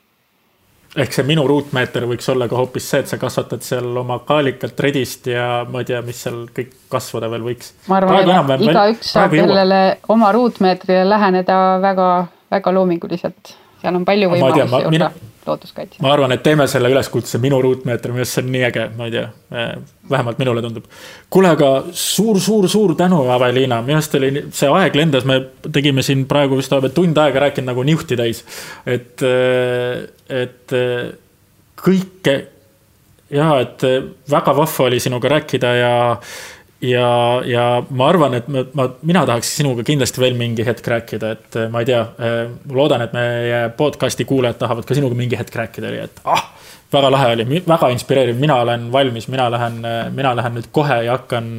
Ehk see minu ruutmeeter võiks olla ka hoopis see, et sa kasvatad seal oma kaalikat, redist ja ma ei tea, mis seal kõik kasvada veel võiks. ma arvan, et igaüks saab sellele oma ruutmeetrile läheneda väga, väga loominguliselt, seal on palju võimalusi olla looduskaitse. ma arvan, et teeme selle üleskutse minu ruutmeeter, minu arust see on nii äge, ma ei tea, eh, vähemalt minule tundub. kuule, aga suur-suur-suur tänu, Aveliina, minu arust oli see aeg lendas, me tegime siin praegu vist tund aega rääkinud nagu niuhti täis. et, eh, et eh, kõike ja et väga vahva oli sinuga rääkida ja ja, ja ma arvan, et ma, ma, mina tahaks sinuga kindlasti veel mingi hetk rääkida, et ma ei tea, loodan, et meie podcast'i kuulajad tahavad ka sinuga mingi hetk rääkida, et ah, väga lahe oli, väga inspireeriv, mina olen valmis, mina lähen, mina lähen nüüd kohe ja hakkan,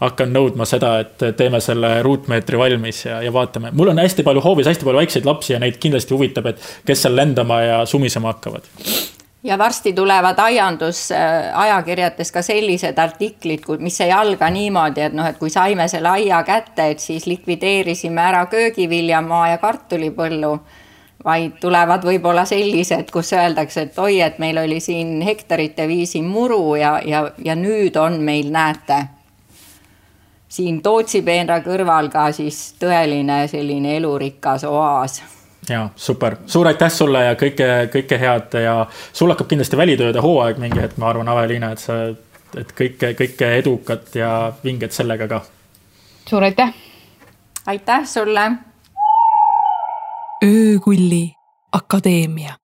hakkan nõudma seda, et teeme selle ruutmeetri valmis ja, ja vaatame. mul on hästi palju hoovis, hästi palju väikseid lapsi ja neid kindlasti huvitab, et kes seal lendama ja sumisema hakkavad ja varsti tulevad aiandusajakirjades ka sellised artiklid, mis ei alga niimoodi, et noh, et kui saime selle aia kätte, et siis likvideerisime ära köögiviljamaa ja kartulipõllu, vaid tulevad võib-olla sellised, kus öeldakse, et oi, et meil oli siin hektarite viisi muru ja, ja, ja nüüd on meil, näete, siin Tootsi peenra kõrval ka siis tõeline selline elurikas oaas ja super, suur aitäh sulle ja kõike, kõike head ja sul hakkab kindlasti välitööde hooaeg mingi hetk, ma arvan, Aveliina, et sa, et kõike, kõike edukat ja vinget sellega ka. suur aitäh. aitäh sulle. öökulli Akadeemia